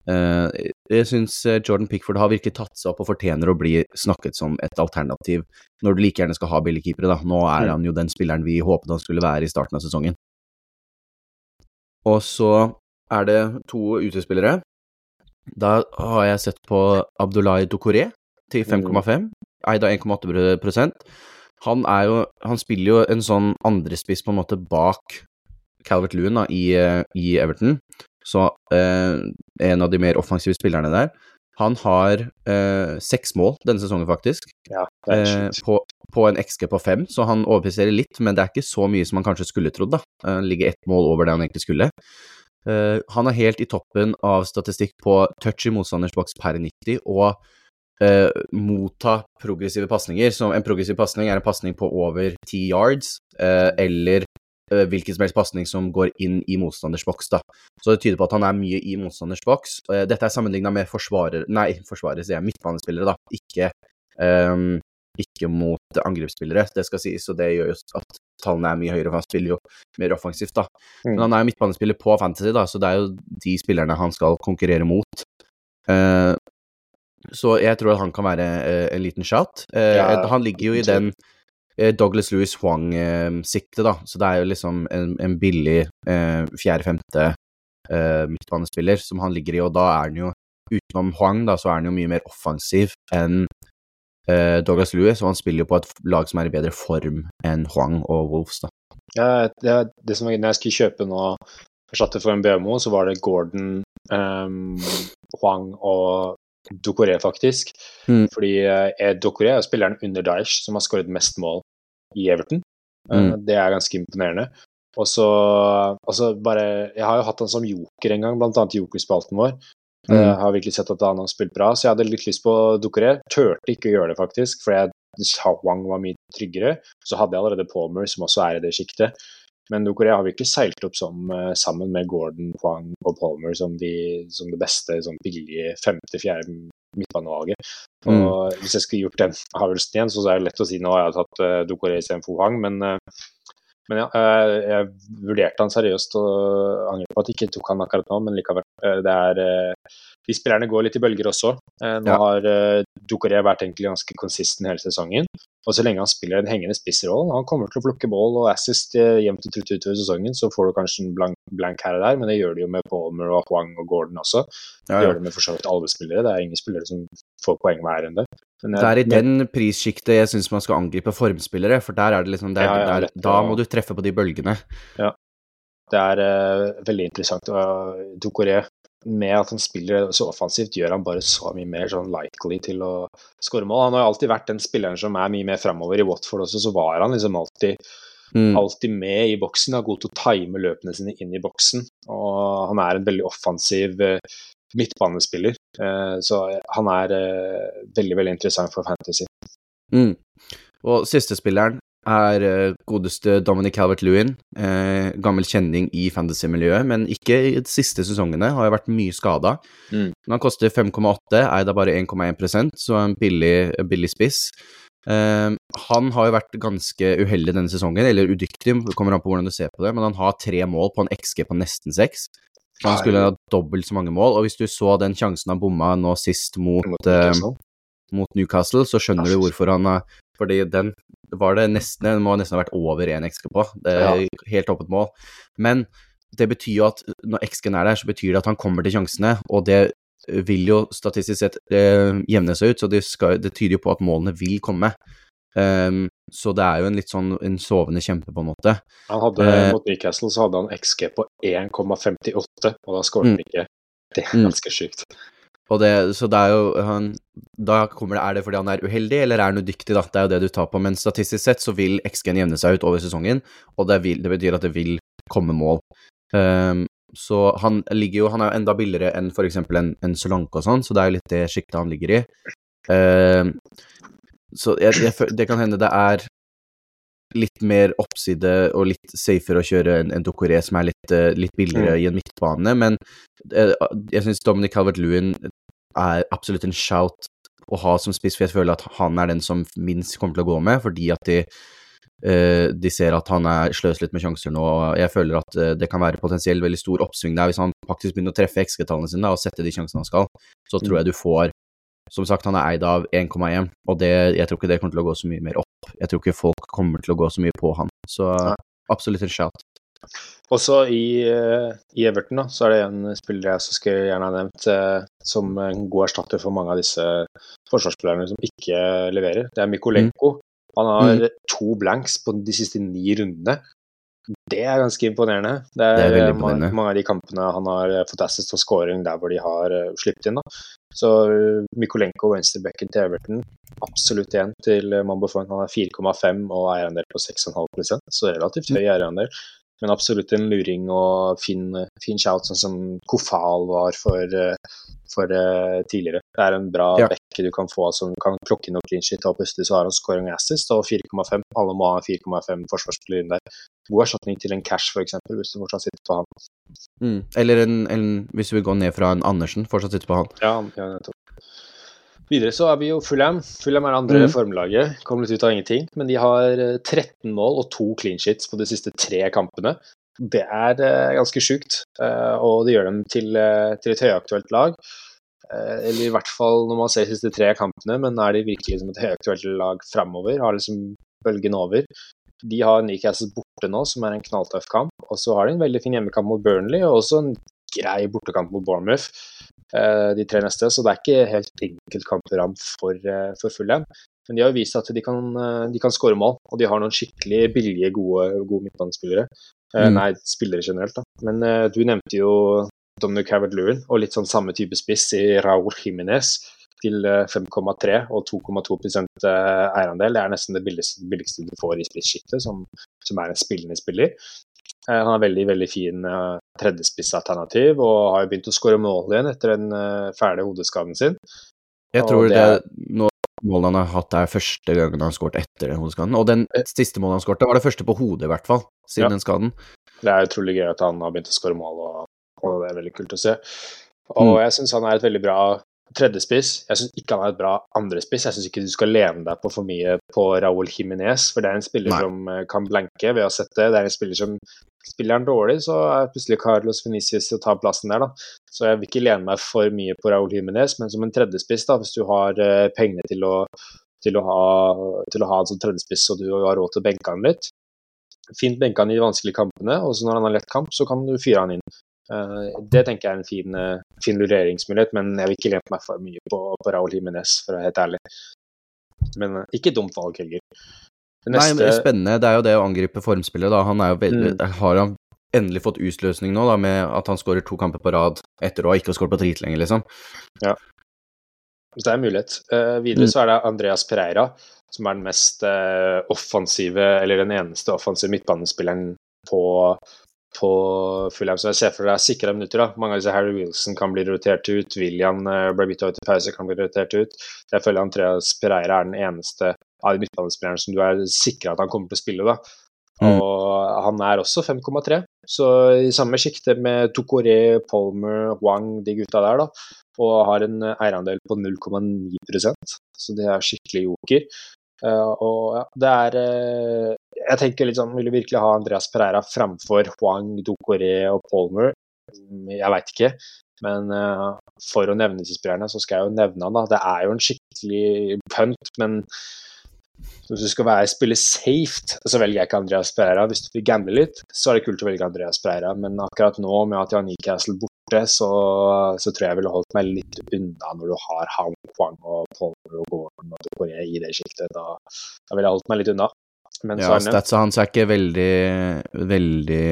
eh, jeg syns Jordan Pickford har virkelig tatt seg opp og fortjener å bli snakket som et alternativ når du like gjerne skal ha billigkeepere. da. Nå er Mm. han jo den spilleren vi håpet han skulle være i starten av sesongen. Og så er det to utespillere. Da har jeg sett på Abdullahi Dokore til 5,5, eid av 1,8 Han er jo Han spiller jo en sånn andrespiss på en måte bak Calvert Lewin da, i, eh, i Everton. Så eh, en av de mer offensive spillerne der. Han har eh, seks mål denne sesongen, faktisk. Ja, Eh, på, på en XG på fem, så han overpresterer litt, men det er ikke så mye som han kanskje skulle trodd, da. Eh, Han ligger ett mål over det han egentlig skulle. Eh, han er helt i toppen av statistikk på touch i motstanders boks per 90 og eh, motta progressive pasninger. Så en progressiv pasning er en pasning på over 10 yards, eh, eller hvilken som helst pasning som går inn i motstanders boks, da. Så det tyder på at han er mye i motstanders boks. Eh, Dette er sammenligna med forsvarer... Nei, forsvarer, sier jeg. Midtbanespillere, da. Ikke um, ikke mot angrepsspillere, det skal sies, og det gjør jo at tallene er mye høyere, for han spiller jo mer offensivt, da. Mm. Men han er jo midtbanespiller på Fantasy, da, så det er jo de spillerne han skal konkurrere mot. Uh, så jeg tror at han kan være uh, en liten shout. Uh, Ja, han ligger jo i den eh, Douglas Lewis Huang-siktet, da, så det er jo liksom en, en billig eh, fjerde-femte eh, midtbanespiller som han ligger i, og da er han jo utenom Huang, da, så er han jo mye mer offensiv enn eh, Douglas Lewis, og han spiller jo på et lag som er i bedre form enn Huang og Wolves, da. Ja, det, det som var når jeg skulle kjøpe nå erstatte for en BMO, så var det Gordon, um, Huang og Dokore, faktisk. Mm. Fordi eh, Ducoré er spilleren under Daesh som har skåret mest mål i Everton. Eh, Mm. Det er ganske imponerende. Og så altså bare Jeg har jo hatt han som joker en gang, blant annet i jokerspalten vår. Mm. Jeg har virkelig sett at han har spilt bra, så jeg hadde litt lyst på Ducoré. Turte ikke å gjøre det, faktisk, for jeg Wang var mye tryggere. Så hadde jeg allerede Palmer, som også er i det sjiktet. Men Ducoré har virkelig seilt opp som, eh, sammen med Gordon, Huang og Palmer som, de, som det beste sånn billige femte-fjerde midtbanevalget. Mm. Og hvis jeg skulle gjort den avgjørelsen igjen, så er det lett å si nå har jeg tatt uh, Ducoré istedenfor Huang, men uh, men ja, eh, jeg vurderte han seriøst og angrer på at jeg ikke tok han akkurat nå, men likevel. eh, Det er eh, De spillerne går litt i bølger også. Eh, Nå Ja. har uh, Ducoré vært egentlig ganske konsistent hele sesongen. Og så lenge han spiller en hengende spissrolle, han kommer til å plukke ball og assist eh, jevnt og trutt utover sesongen, så får du kanskje en blank, blank her og der, men det gjør de jo med Palmer og Huang og Gordon også. Det ja. gjør det med for så vidt alle spillere. Det er ingen spillere som får poeng hver enn Men, Det er i men- den prissjiktet jeg syns man skal angripe formspillere, for der er det liksom det er, Ja, ja, der, Da må du treffe på de bølgene. Ja. Det er uh, veldig interessant. Uh, Ducoré, med at han spiller så offensivt, gjør han bare så mye mer sånn likely til å skåre mål. Han har jo alltid vært den spilleren som er mye mer framover. I Watford også, så var han liksom alltid, Mm. alltid med i boksen. Er god til å time løpene sine inn i boksen. Og han er en veldig offensiv eh, midtbanespiller. Eh, så han er eh, veldig, veldig interessant for Fantasy. Mm. Og siste spilleren er eh, godeste Dominic Calvert-Lewin. Eh, gammel kjenning i fantasy-miljøet, men ikke i de siste sesongene. Har jo vært mye skada. Mm. Men han koster 5,8, er da bare 1,1% så en billig, billig spiss. Eh, han har jo vært ganske uheldig denne sesongen, eller udyktig, kommer an på hvordan du ser på det, men han har tre mål på en XG på nesten seks. Han skulle ha dobbelt så mange mål, og hvis du så den sjansen han bomma nå sist mot, Mot eh, Newcastle. mot Newcastle, så skjønner du hvorfor han har Fordi den var det nesten Den må nesten ha vært over 1 XG på. Det er helt åpent mål. Men det betyr jo at når XG-en er der, så betyr det at han kommer til sjansene, og det vil jo statistisk sett eh, jevne seg ut, så det, skal, det tyder jo på at målene vil komme. Um, så det er jo en litt sånn en sovende kjempe, på en måte. Han hadde, uh, Mot Newcastle så hadde han XG på 1,58, og da skåret han Mm. ikke. Det er Mm. ganske sjukt. Og det, så det er jo han, Da kommer det Er det fordi han er uheldig, eller er han udyktig, da? Det er jo det du tar på. Men statistisk sett så vil XG-en jevne seg ut over sesongen, og det, vil, det betyr at det vil komme mål. Um, så han ligger jo Han er jo enda billigere enn eksempel en, en Solanke og sånn, så det er jo litt det sjiktet han ligger i. Um, så jeg, jeg, det kan hende det er litt mer oppside og litt safere å kjøre en, en Dokoré som er litt, eh, litt billigere i en midtbane, men jeg, jeg syns Dominic Calvert-Lewin er absolutt en shout å ha som spiss, for jeg føler at han er den som minst kommer til å gå med, fordi at de, uh, de ser at han er sløser litt med sjanser nå, og jeg føler at uh, det kan være potensielt veldig stor oppsving der hvis han faktisk begynner å treffe XG-tallene sine da, og sette de sjansene han skal, så tror jeg du får som sagt, han er eid av 1,1, og det, jeg tror ikke det kommer til å gå så mye mer opp. Jeg tror ikke folk kommer til å gå så mye på han, så absolutt en shout. Også i, eh, i Everton da, så er det en spiller jeg så skulle gjerne ha nevnt eh, som en god erstatter for mange av disse forsvarsspillerne som ikke leverer. Det er Mikolenko. Han har to blanks på de siste ni rundene. Det er ganske imponerende. Det er, Det er eh, mange, imponerende. mange av de kampene han har fått assist og scoring der hvor de har sluppet inn. da. Så Mikolenko, venstrebacken til Everton, absolutt igjen til Mambo. Han er 4,5 og eierandel på 6,5 så relativt høy eierandel. Men absolutt en luring og fin, fin shout, sånn som Kofal var for, eh, for eh, tidligere. Det er en bra Ja. bekke du kan få som kan plukke inn og clean shit, og plutselig så har han scoring assist og 4,5. Alle må ha 4,5 forsvarsspillere inn der. God erstatning til en cash, f.eks., hvis du fortsatt sitter på han. Mm. Eller en, en, hvis du vil gå ned fra en Andersen, fortsatt sitter på han. Ja, ja nettopp. Videre så er vi jo Fulham. Fulham er det andre mm. formlaget. Kom litt ut av ingenting. Men de har eh, 13 mål og to clean sheets på de siste tre kampene. Det er eh, ganske sjukt, eh, og det gjør dem til, eh, til et høyaktuelt lag. Eh, eller i hvert fall når man ser de siste tre kampene, men er de virkelig som et høyaktuelt lag framover? Har liksom bølgen over? De har Newcastle borte nå, som er en knalltøff kamp. Og så har de en veldig fin hjemmekamp mot Burnley, og også en grei bortekamp mot Bournemouth. Eh, De tre neste, så det er ikke helt enkelt kampprogram for, eh, for Fulham. Men de har vist at de kan, de kan skåre mål, og de har noen skikkelig billige, gode, gode midtbanespillere. Mm. Nei, spillere generelt, da. Men du nevnte jo Dominic Cavett-Lewin og litt sånn samme type spiss i Raúl Jiménez til 5,3 og 2,2 eierandel. Det er nesten det billigste, billigste du får i spissskiktet, som, som, er en spillende spiller. Han har veldig veldig fin uh, tredjespissalternativ og har jo begynt å skåre mål igjen etter den uh, fæle hodeskaden sin. Jeg tror det, det nå målet han har hatt, er første gangen han har skåret etter den hodeskaden. Og den siste målet han skåret, var det første på hodet, i hvert fall, siden ja. den skaden. Det er utrolig gøy at han har begynt å skåre mål, og, og, det er veldig kult å se. Og mm. jeg syns han er et veldig bra tredjespiss. Jeg syns ikke han er et bra andrespiss. Jeg syns ikke du skal lene deg på for mye på Raúl Jiminez, for det er en spiller Nei. som eh, kan blanke ved å sette. Det er en spiller som Spiller han dårlig, så er plutselig Carlos Venicius til å ta plassen der, da. Så jeg vil ikke lene meg for mye på Raúl Jiménez, men som en tredjespiss, da, hvis du har uh, pengene til å, til å, ha, til å ha en sånn tredjespiss og du har råd til å benke han litt, fint benke han i de vanskelige kampene, og så når han har lett kamp, så kan du fyre han inn. Uh, det tenker jeg er en fin, uh, fin lureringsmulighet, men jeg vil ikke lene meg for mye på, på Raúl Jiménez, for å være helt ærlig. Men ikke dumt valg heller. Neste... Nei, spennende. Det er jo det å angripe formspillet, da. Han er jo veldig mm. Har han endelig fått utløsning nå, da, med at han skårer to kamper på rad etter å ha ikke skåret på dritlenge, liksom? Ja. Så det er en mulighet. Uh, videre mm. så er det Andreas Pereira, som er den mest uh, offensive, eller den eneste offensive midtbanespilleren på, på Fulham. Så jeg ser for deg sikra minutter. da. Mange av disse Harry Wilson kan bli rotert ut. William uh, ble bytta ut i pause, kan bli rotert ut. Jeg føler Andreas Pereira er den eneste av midtbanespilleren som du er sikra at han kommer til å spille. da. Mm. Og han er også 5,3, så i samme sjikte med Tokore, Palmer, Wang, de gutta der, da. Og har en eierandel på 0,9% så det er skikkelig joker. Uh, og ja, det er uh, Jeg tenker litt sånn Vil du virkelig ha Andreas Pereira framfor Wang, Dokore og Palmer? Jeg veit ikke. Men uh, for å nevne disse spillerne, så skal jeg jo nevne han, da. Det er jo en skikkelig punt, men hvis du skal være, spille safe, så velger jeg ikke Andreas Pereira. Hvis du vil gamble litt, så er det kult å velge Andreas Pereira. Men akkurat nå, med at jeg har Newcastle borte, så, så, tror jeg jeg ville holdt meg litt unna når du har Han Kwang og Paul og Gordon og går i det sjiktet. Da, da ville jeg holdt meg litt unna. Men ja, statsa hans er ikke veldig, veldig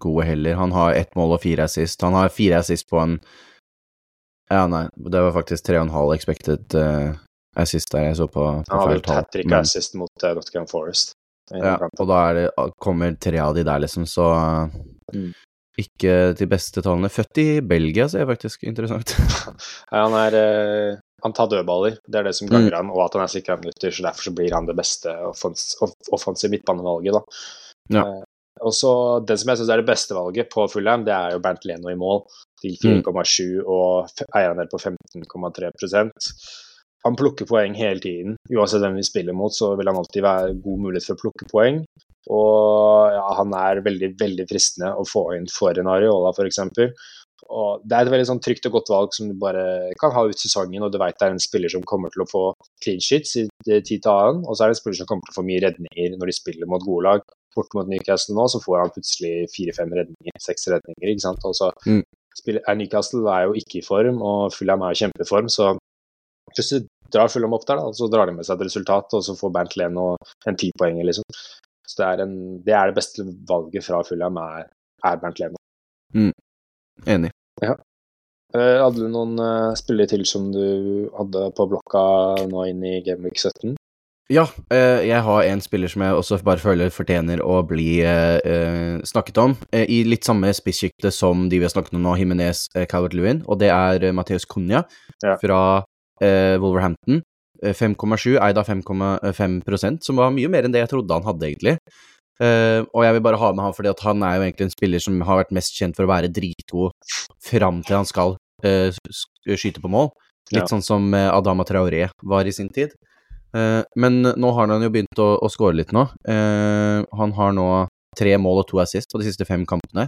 gode heller. Han har ett mål og fire assist. Han har fire assist på en Ja, nei, det var faktisk tre og en halv expected uh, assist der jeg så på, på Han hadde jo hat trick assist mot uh, Nottingham Forest. Ja, og da det, kommer tre av de der, liksom, så mm. Ikke de beste tallene. Født i Belgia, så er det faktisk interessant. (laughs) ja, han er uh, Han tar dødballer, det er det som ganger mm. han, og at han er sikra minutter, så derfor så blir han det beste offens offensive midtbanevalget, da. Ja. Uh, og så Den som jeg syns er det beste valget på Fulham, det er jo Bernt Leno i mål, til 4,7 mm. og eierandel på 15,3 han plukker poeng hele tiden. Uansett hvem vi spiller mot, så vil han alltid være god mulighet for å plukke poeng. Og ja, han er veldig veldig fristende å få inn for en Areola, f.eks. Og Det er et veldig sånn trygt og godt valg som du bare kan ha ut sesongen, og du vet det er en spiller som kommer til å få clean sheets i tid til annen, og så er det en spiller som kommer til å få mye redninger når de spiller mot gode lag. Bort mot Newcastle nå, så får han plutselig fire-fem redninger, seks redninger, ikke sant. Og så mm. er Newcastle er jo ikke i form, og Fulham er i kjempeform, så hvis du drar Fulham opp der, da, så drar de med seg et resultat, og så får Bernt Leno en tipoenger, liksom. Så det er, en, det er, det beste valget fra Fulham, er, er Bernt Leno. Mm. Enig. Ja. Uh, hadde du noen uh, spillere til som du hadde på blokka nå inn i Gameweek 17? Ja, uh, jeg har en spiller som jeg også bare føler fortjener å bli snakket om. I litt samme spissjikte som de vi har snakket om nå, Himinez Calvert-Lewin, og det er Matheus Cunha ja. fra eh, Wolverhampton. 5,7 eh, eid av 5,5% som var mye mer enn det jeg trodde han hadde, egentlig. Uh, og jeg vil bare ha med han fordi at han er jo egentlig en spiller som har vært mest kjent for å være dritgod fram til han skal uh, skyte på mål. Litt ja. sånn som Adama Traoré var i sin tid. Uh, men nå har han jo begynt å, å score litt nå. han har nå tre mål og to assist på de siste fem kampene.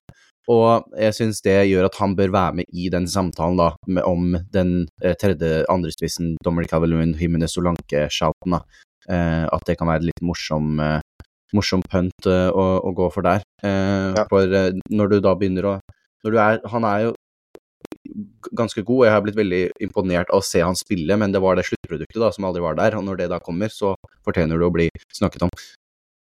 Og jeg syns det gjør at han bør være med i den samtalen da, om den eh, tredje andrespissen, Dominic Calvin Jimenez Solanke-shouten. Eh, at det kan være litt morsom, eh, morsom punt å, å, gå for der. Eh, ja. For når du da begynner å når du er, Han er jo ganske god. Jeg har blitt veldig imponert av å se han spille, men det var det sluttproduktet da, som aldri var der. Og når det da kommer, så fortjener det å bli snakket om.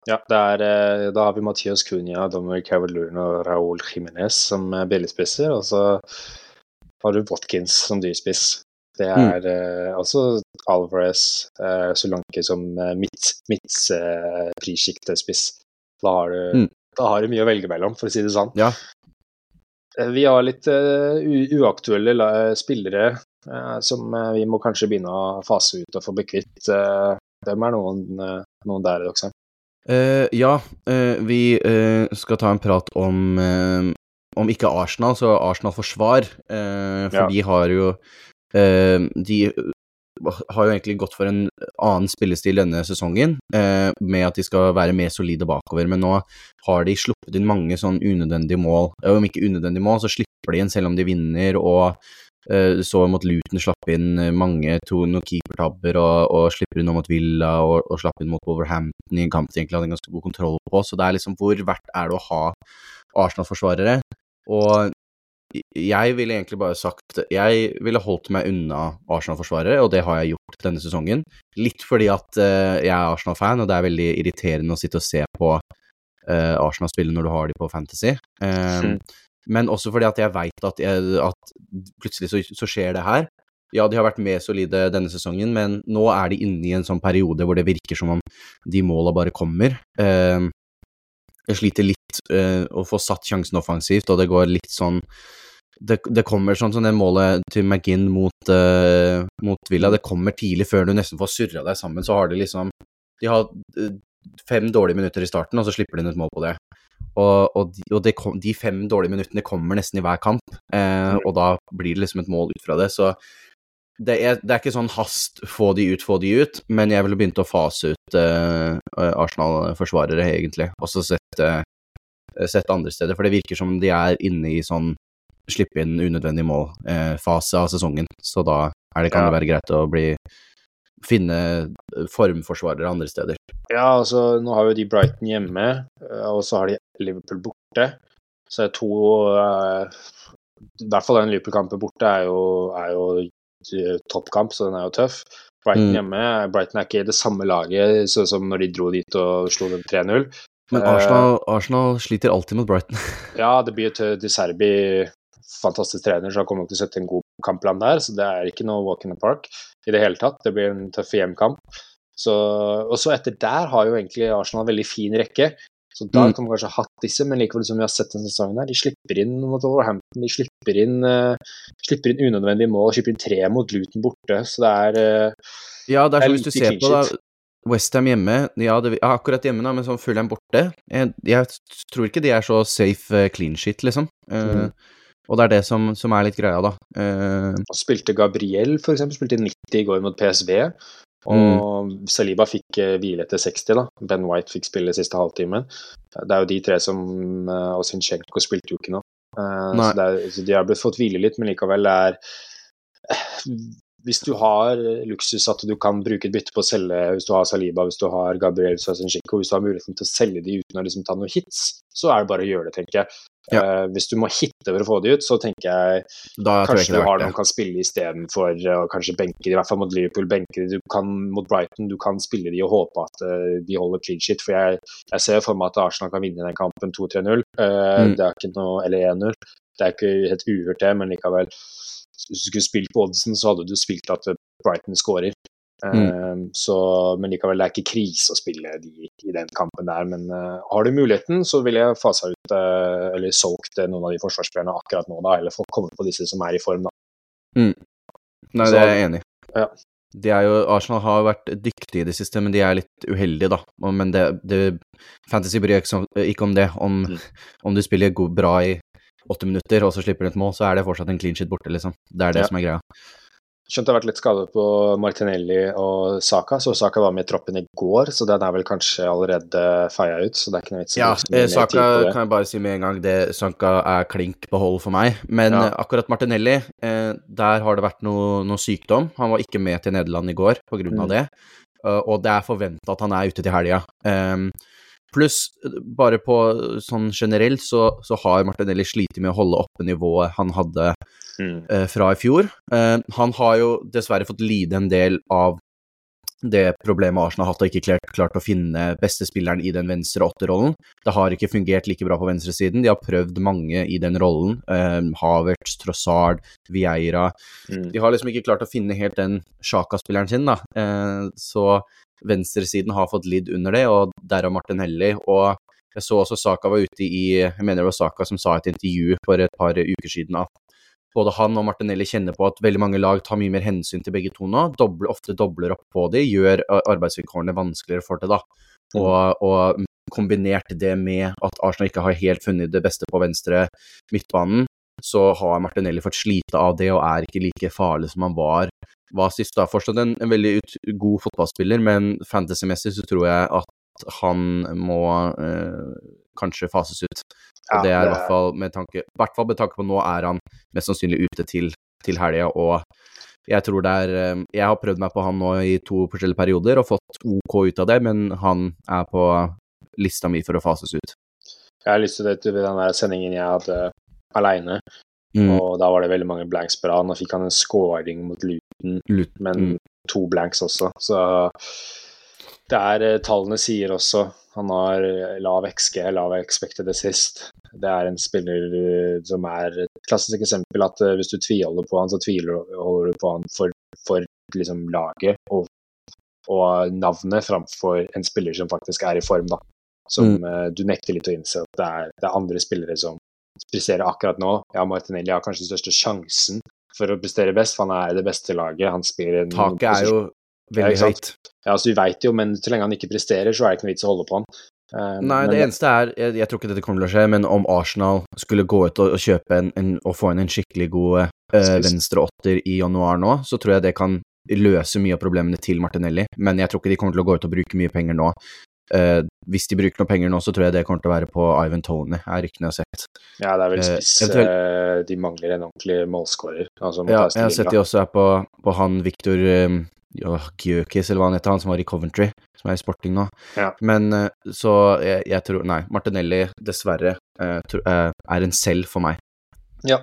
Ja, er, eh, da har vi Mathias Cunha, Dominic Cavallern og Raúl Jiménez som billigspisser. Og så har du Watkins som dyrspiss. Det mm. er mm. uh, også Alvarez, uh, Solanke som mitt midtsjiktespiss. Uh, da, mm. da har du mye å velge mellom, for å si det sånn. Ja. vi har litt uaktuelle spillere som vi må kanskje begynne å fase ut og få bekvitt. Hvem er noen, noen der, dere? ja, vi skal ta en prat om om ikke Arsenal, så Arsenal forsvar. for ja. de har jo de har jo egentlig gått for en annen spillestil denne sesongen, med at de skal være mer solide bakover. Men nå har de sluppet inn mange sånn unødvendige mål. Om ikke unødvendige mål, så slipper de inn selv om de vinner. og uh, så mot Luton slapp inn mange to noen keepertabber og, og slipper inn mot Villa og, og slapp inn mot Wolverhampton i en kamp de egentlig hadde en ganske god kontroll på. Så det er liksom hvor verdt er det å ha Arsenal-forsvarere? Og jeg ville egentlig bare sagt Jeg ville holdt meg unna Arsenal-forsvarere, og det har jeg gjort denne sesongen. Litt fordi at uh, jeg er Arsenal-fan, og det er veldig irriterende å sitte og se på uh, Arsenal spille når du har de på Fantasy. Um. Men også fordi at jeg veit at, at, plutselig så, så, skjer det her. Ja, de har vært mer solide denne sesongen, men nå er de inne i en sånn periode hvor det virker som om de måla bare kommer. Um, jeg sliter litt uh, å få satt sjansen offensivt, og det går litt sånn det, det, kommer sånn som det målet til McGinn mot, uh, mot, Villa. Det kommer tidlig, før du nesten får surra deg sammen. Så har de liksom De har uh, fem dårlige minutter i starten, og så slipper de inn et mål på det. Og, og, de, og det kom, de, fem dårlige minuttene kommer nesten i hver kamp, eh, og da blir det liksom et mål ut fra det. Så det er, det er, ikke sånn hast, få de ut, få de ut, men jeg ville begynt å fase ut Arsenal-forsvarere, egentlig, og så sette, sette andre steder. For det virker som de er inne i sånn slippe inn unødvendig mål-fase eh, av sesongen. Så da er det, kan det være greit å bli finne formforsvarere andre steder. Ja, altså nå har jo de Brighton hjemme, eh, og så har de Liverpool borte. Så det er to eh, I hvert fall den Liverpool-kampen borte er jo, er jo toppkamp, så den er jo tøff. Brighton mm. hjemme Brighton er ikke det samme laget sånn som når de dro dit og slo dem 3-0. Men Arsenal, Arsenal, sliter alltid mot Brighton. (laughs) ja, det blir til De Serbi fantastisk trener, så han kommer nok til å sette en god kampplan der. Så det er ikke noe walk in the park i det hele tatt. Det blir en tøff hjemkamp. Så, og så etter der har jo egentlig Arsenal en veldig fin rekke. Så da mm. kan man kanskje ha hatt disse, men likevel som vi har sett denne sesongen her, de slipper inn mot Overhampton, de slipper inn, uh, slipper inn unødvendige mål, slipper inn tre mot Luton borte, så det er uh, Ja, det er sånn hvis du ser på da, Westham hjemme, ja, det, ja, akkurat hjemme, da, men sånn Fulham borte jeg, jeg, tror ikke de er så safe uh, clean shit, liksom. Uh, mm. Og det er det som, som er litt greia, da. Uh, spilte Gabriel, for eksempel, spilte 90 i går mot PSV. Og mm. Saliba fikk uh, hvile etter 60, da. Ben White fikk spille siste halvtimen. Det er jo de tre som uh, Og Zinchenko spilte jo ikke nå. Uh, så, er, så, de har blitt fått hvile litt, men likevel det er hvis du har luksus at du kan bruke et bytte på å selge, hvis du har Saliba, hvis du har Gabriel Sazinchenko, hvis du har muligheten til å selge de uten å liksom ta noen hits, så er det bare å gjøre det, tenker jeg. Ja. Uh, hvis du må hitte for å få de ut, så tenker jeg da kanskje jeg du har noen kan spille istedenfor uh, eh, kanskje benke de, i hvert fall mot Liverpool. benke de, du kan Mot Brighton du kan spille de og håpe at uh, de holder clean shit. For jeg, jeg ser for meg at Arsenal kan vinne den kampen 2-3-0. Uh, mm. Det er ikke noe Eller 1-0. Det er ikke helt uhørt, det, men likevel hvis du skulle spilt på oddsen, så hadde du spilt at Brighton skårer. Mm. Uh, så, men likevel, det er ikke krise å spille de i den kampen der. Men uh, har du muligheten, så vil jeg fasa ut uh, eller solgt noen av de forsvarsspillerne akkurat nå, da, eller få komme på disse som er i form, da. Mm. Nei, så, det er jeg enig i. Ja. De er jo, Arsenal har vært dyktige i det siste, men de er litt uheldige, da. Men det, det Fantasy bryr ikke, ikke om det. Om, mm. om du spiller god, bra i åtte minutter, og så slipper du et mål, så er det fortsatt en clean shit borte, liksom. Det er det ja. som er greia. Skjønt det har vært litt skade på Martinelli og Saka, så Saka var med i troppen i går, så den er vel kanskje allerede feia ut, så det er ikke noe vits Ja, eh, Saka kan jeg bare si med en gang, det Saka er klink på hold for meg, men ja. akkurat Martinelli, eh, der har det vært noe, noe, sykdom. Han var ikke med til Nederland i går på grunn av mm. det, og det er forventa at han er ute til helga. Um, Pluss, bare på sånn generelt, så, så har Martinelli slitt med å holde oppe nivået han hadde Mm. eh, fra i fjor. Uh, han har jo dessverre fått lide en del av det problemet Arsenal har hatt, og ikke klart, klart å finne beste spilleren i den venstre åtterrollen. Det har ikke fungert like bra på venstresiden. De har prøvd mange i den rollen. Eh, Havertz, Trossard, Vieira. Mm. De har liksom ikke klart å finne helt den Sjaka-spilleren sin, da. Uh, så venstresiden har fått lidd under det, og derav Martinelli. Og jeg så også Saka var ute i Jeg mener det var Saka som sa i et intervju for et par uker siden at både han og Martinelli kjenner på at veldig mange lag tar mye mer hensyn til begge to nå. Doble, ofte dobler opp på de, gjør arbeidsvilkårene vanskeligere for det, da. Og, og kombinert det med at Arsenal ikke har helt funnet det beste på venstre midtbanen, så har Martinelli fått slite av det og er ikke like farlig som han var, var sist. da. Fortsatt en, en veldig ut, god fotballspiller, men fantasymessig så tror jeg at han må eh, kanskje fases ut. Og det er i hvert fall med tanke hvert fall med tanke på nå er han mest sannsynlig ute til, til helga, og jeg tror det er eh, Jeg har prøvd meg på han nå i to forskjellige perioder og fått OK ut av det, men han er på lista mi for å fases ut. Jeg har lyst til det til den der sendingen jeg hadde aleine, Mm, og da var det veldig mange blanks på rad. Nå fikk han en scoring mot Luton, men mm. to blanks også, så det er eh, Tallene sier også han har eh, lav XG, lav expected assist. Det er en spiller eh, som er et klassisk eksempel at hvis du tviholder på han, så tviholder du på han for, for liksom laget og, og navnet framfor en spiller som faktisk er i form, da. Som mm. du nekter litt å innse at det er, det er andre spillere som presterer akkurat nå. Ja, Martinelli har kanskje den største sjansen for å prestere best, for han er det beste laget. Han spiller en Taket er jo veldig ja, høyt. ja, altså Vi veit jo, men så lenge han ikke presterer, så er det ikke noe vits å holde på han. Uh, Nei, men det eneste er jeg, jeg tror ikke dette kommer til å skje, men om Arsenal skulle gå ut og, og kjøpe en, en og få inn en skikkelig god uh, venstreåtter venstre åtter i januar nå, så tror jeg det kan løse mye av problemene til Martinelli. Men jeg tror ikke de kommer til å gå ut og bruke mye penger nå. Uh, hvis de bruker noe penger nå, så tror jeg det kommer til å være på Ivan Tony, er ryktene jeg har sett. Ja, det er vel spiss spiss. eventuelt- de mangler en ordentlig målskårer. Altså, Ja, jeg har sett de også er på, på han Victor um, Gyökis, eller hva han heter, han som var i Coventry, som er i Sporting nå. Ja. Men eh, så jeg, jeg tror Nei, Martinelli dessverre eh, eh, er en selv for meg. Ja.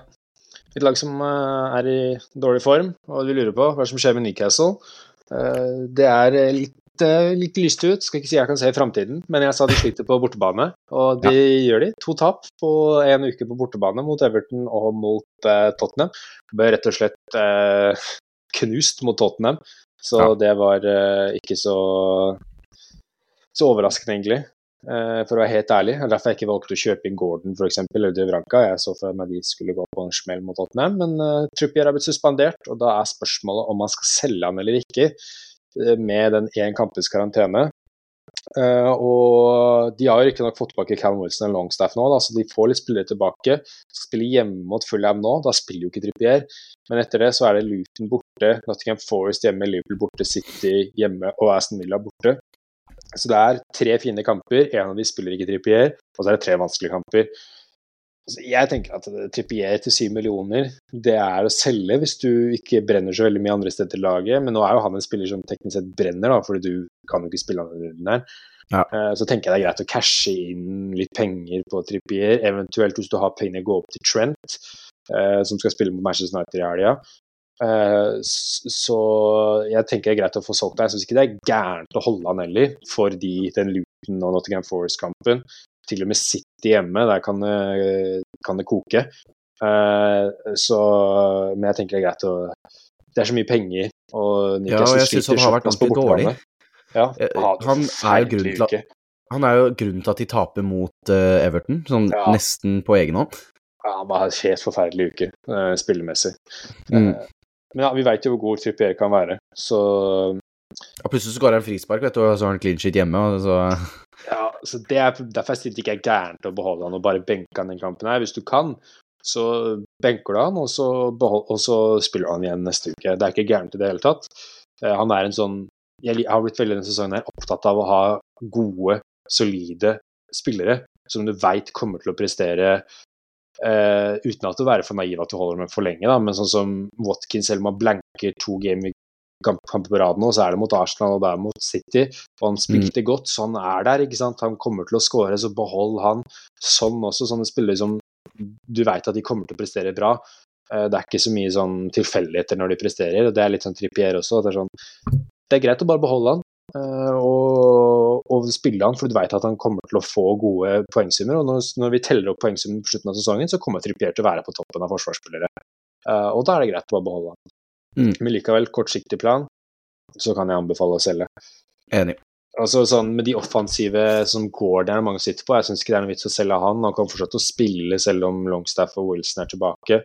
Et lag som er i dårlig form, og vi lurer på hva som skjer med Newcastle. Det er litt, litt lyst ut, skal ikke si jeg kan se i framtiden, men jeg sa de sliter på bortebane, og det gjør de. To tap på en uke på bortebane mot Everton og mot eh, Tottenham. Ble rett og slett eh, knust mot Tottenham, så Ja. det var eh, ikke så så overraskende, egentlig. Eh, for å være helt ærlig. Er Derfor jeg ikke valgte å kjøpe inn Gordon eksempel, eller Duvranka. Jeg så for meg de skulle gå på en smell mot Tottenham, men uh, Trippier er blitt suspendert, og da er spørsmålet om man skal selge han eller ikke, eh, med den én kampes karantene. Eh, og de har jo riktignok fått tilbake Callum Wilson og Longstaff nå, da, så de får litt spillere tilbake. Spiller hjemme mot Fulham nå, da spiller jo ikke Trippier. Men etter det så er det Luton borte, Nottingham Forest hjemme, Liverpool borte, City hjemme og Aston Villa borte. Så det er tre fine kamper, en av de spiller ikke Trippier, og så er det tre vanskelige kamper. Så jeg tenker at Trippier til syv millioner, det er å selge hvis du ikke brenner så veldig mye andre steder til laget, men nå er jo han en spiller som teknisk sett brenner, da, fordi du kan jo ikke spille han runden her. Ja. Eh, Så tenker jeg det er greit å cashe inn litt penger på Trippier, eventuelt hvis du har penger, gå opp til Trent, eh, som skal spille mot Manchester United i helga. Eh, Så jeg tenker det er greit å få solgt deg. Jeg syns ikke det er gærent å holde han heller, fordi den Luton og Nottingham Forest-kampen. Til og med City hjemme, der kan kan det koke. Eh, Så Men jeg tenker det er greit å Det er så mye penger, og Ja, og jeg synes han har vært ganske dårlig. Ja, Eh, han er til Han er jo grunnen til at de taper mot eh, Everton, sånn Ja. nesten på egen hånd. Ja, han var en helt forferdelig uke, eh, spillemessig. Mm. Eh, Men ja, vi veit jo hvor god Trippier kan være, så ja, plutselig så går han frispark, vet du, og så har han clean sheet hjemme, og så Ja, så det er derfor jeg det ikke er gærent å beholde han og bare benke han den kampen her. Hvis du kan, så benker du han, og så, behold, og så spiller du han igjen neste uke. Det er ikke gærent i det hele tatt. Eh, Han er en sånn Jeg har blitt veldig denne sesongen her opptatt av å ha gode, solide spillere som du veit kommer til å prestere Uh, uten at det være for naiv at du holder dem for lenge, da, men sånn som Watkins, selv om han blanker to game kamper på rad nå, så er det mot Arsenal og det er mot City. Og han spilte mm. godt, så han er der. ikke sant? Han kommer til å skåre, så behold han. Sånn også, sånne spillere som du vet at de kommer til å prestere bra. Eh, det er ikke så mye sånn tilfeldigheter når de presterer, og det er litt sånn trippier også. at Det er, sånn, det er greit å bare beholde han eh, og, og, spille han, for du vet at han kommer til å få gode poengsummer. Og når, når vi teller opp poengsummen på slutten av sesongen, så kommer Trippier til å være på toppen av forsvarsspillere. Eh, og da er det greit å bare beholde han. Mm. Men likevel, kortsiktig plan, så kan jeg anbefale å selge. Enig. Altså sånn Med de offensive som går der mange sitter på, jeg syns ikke det er noe vits å selge han. Han kan til å spille selv om Longstaff og Wilson er tilbake.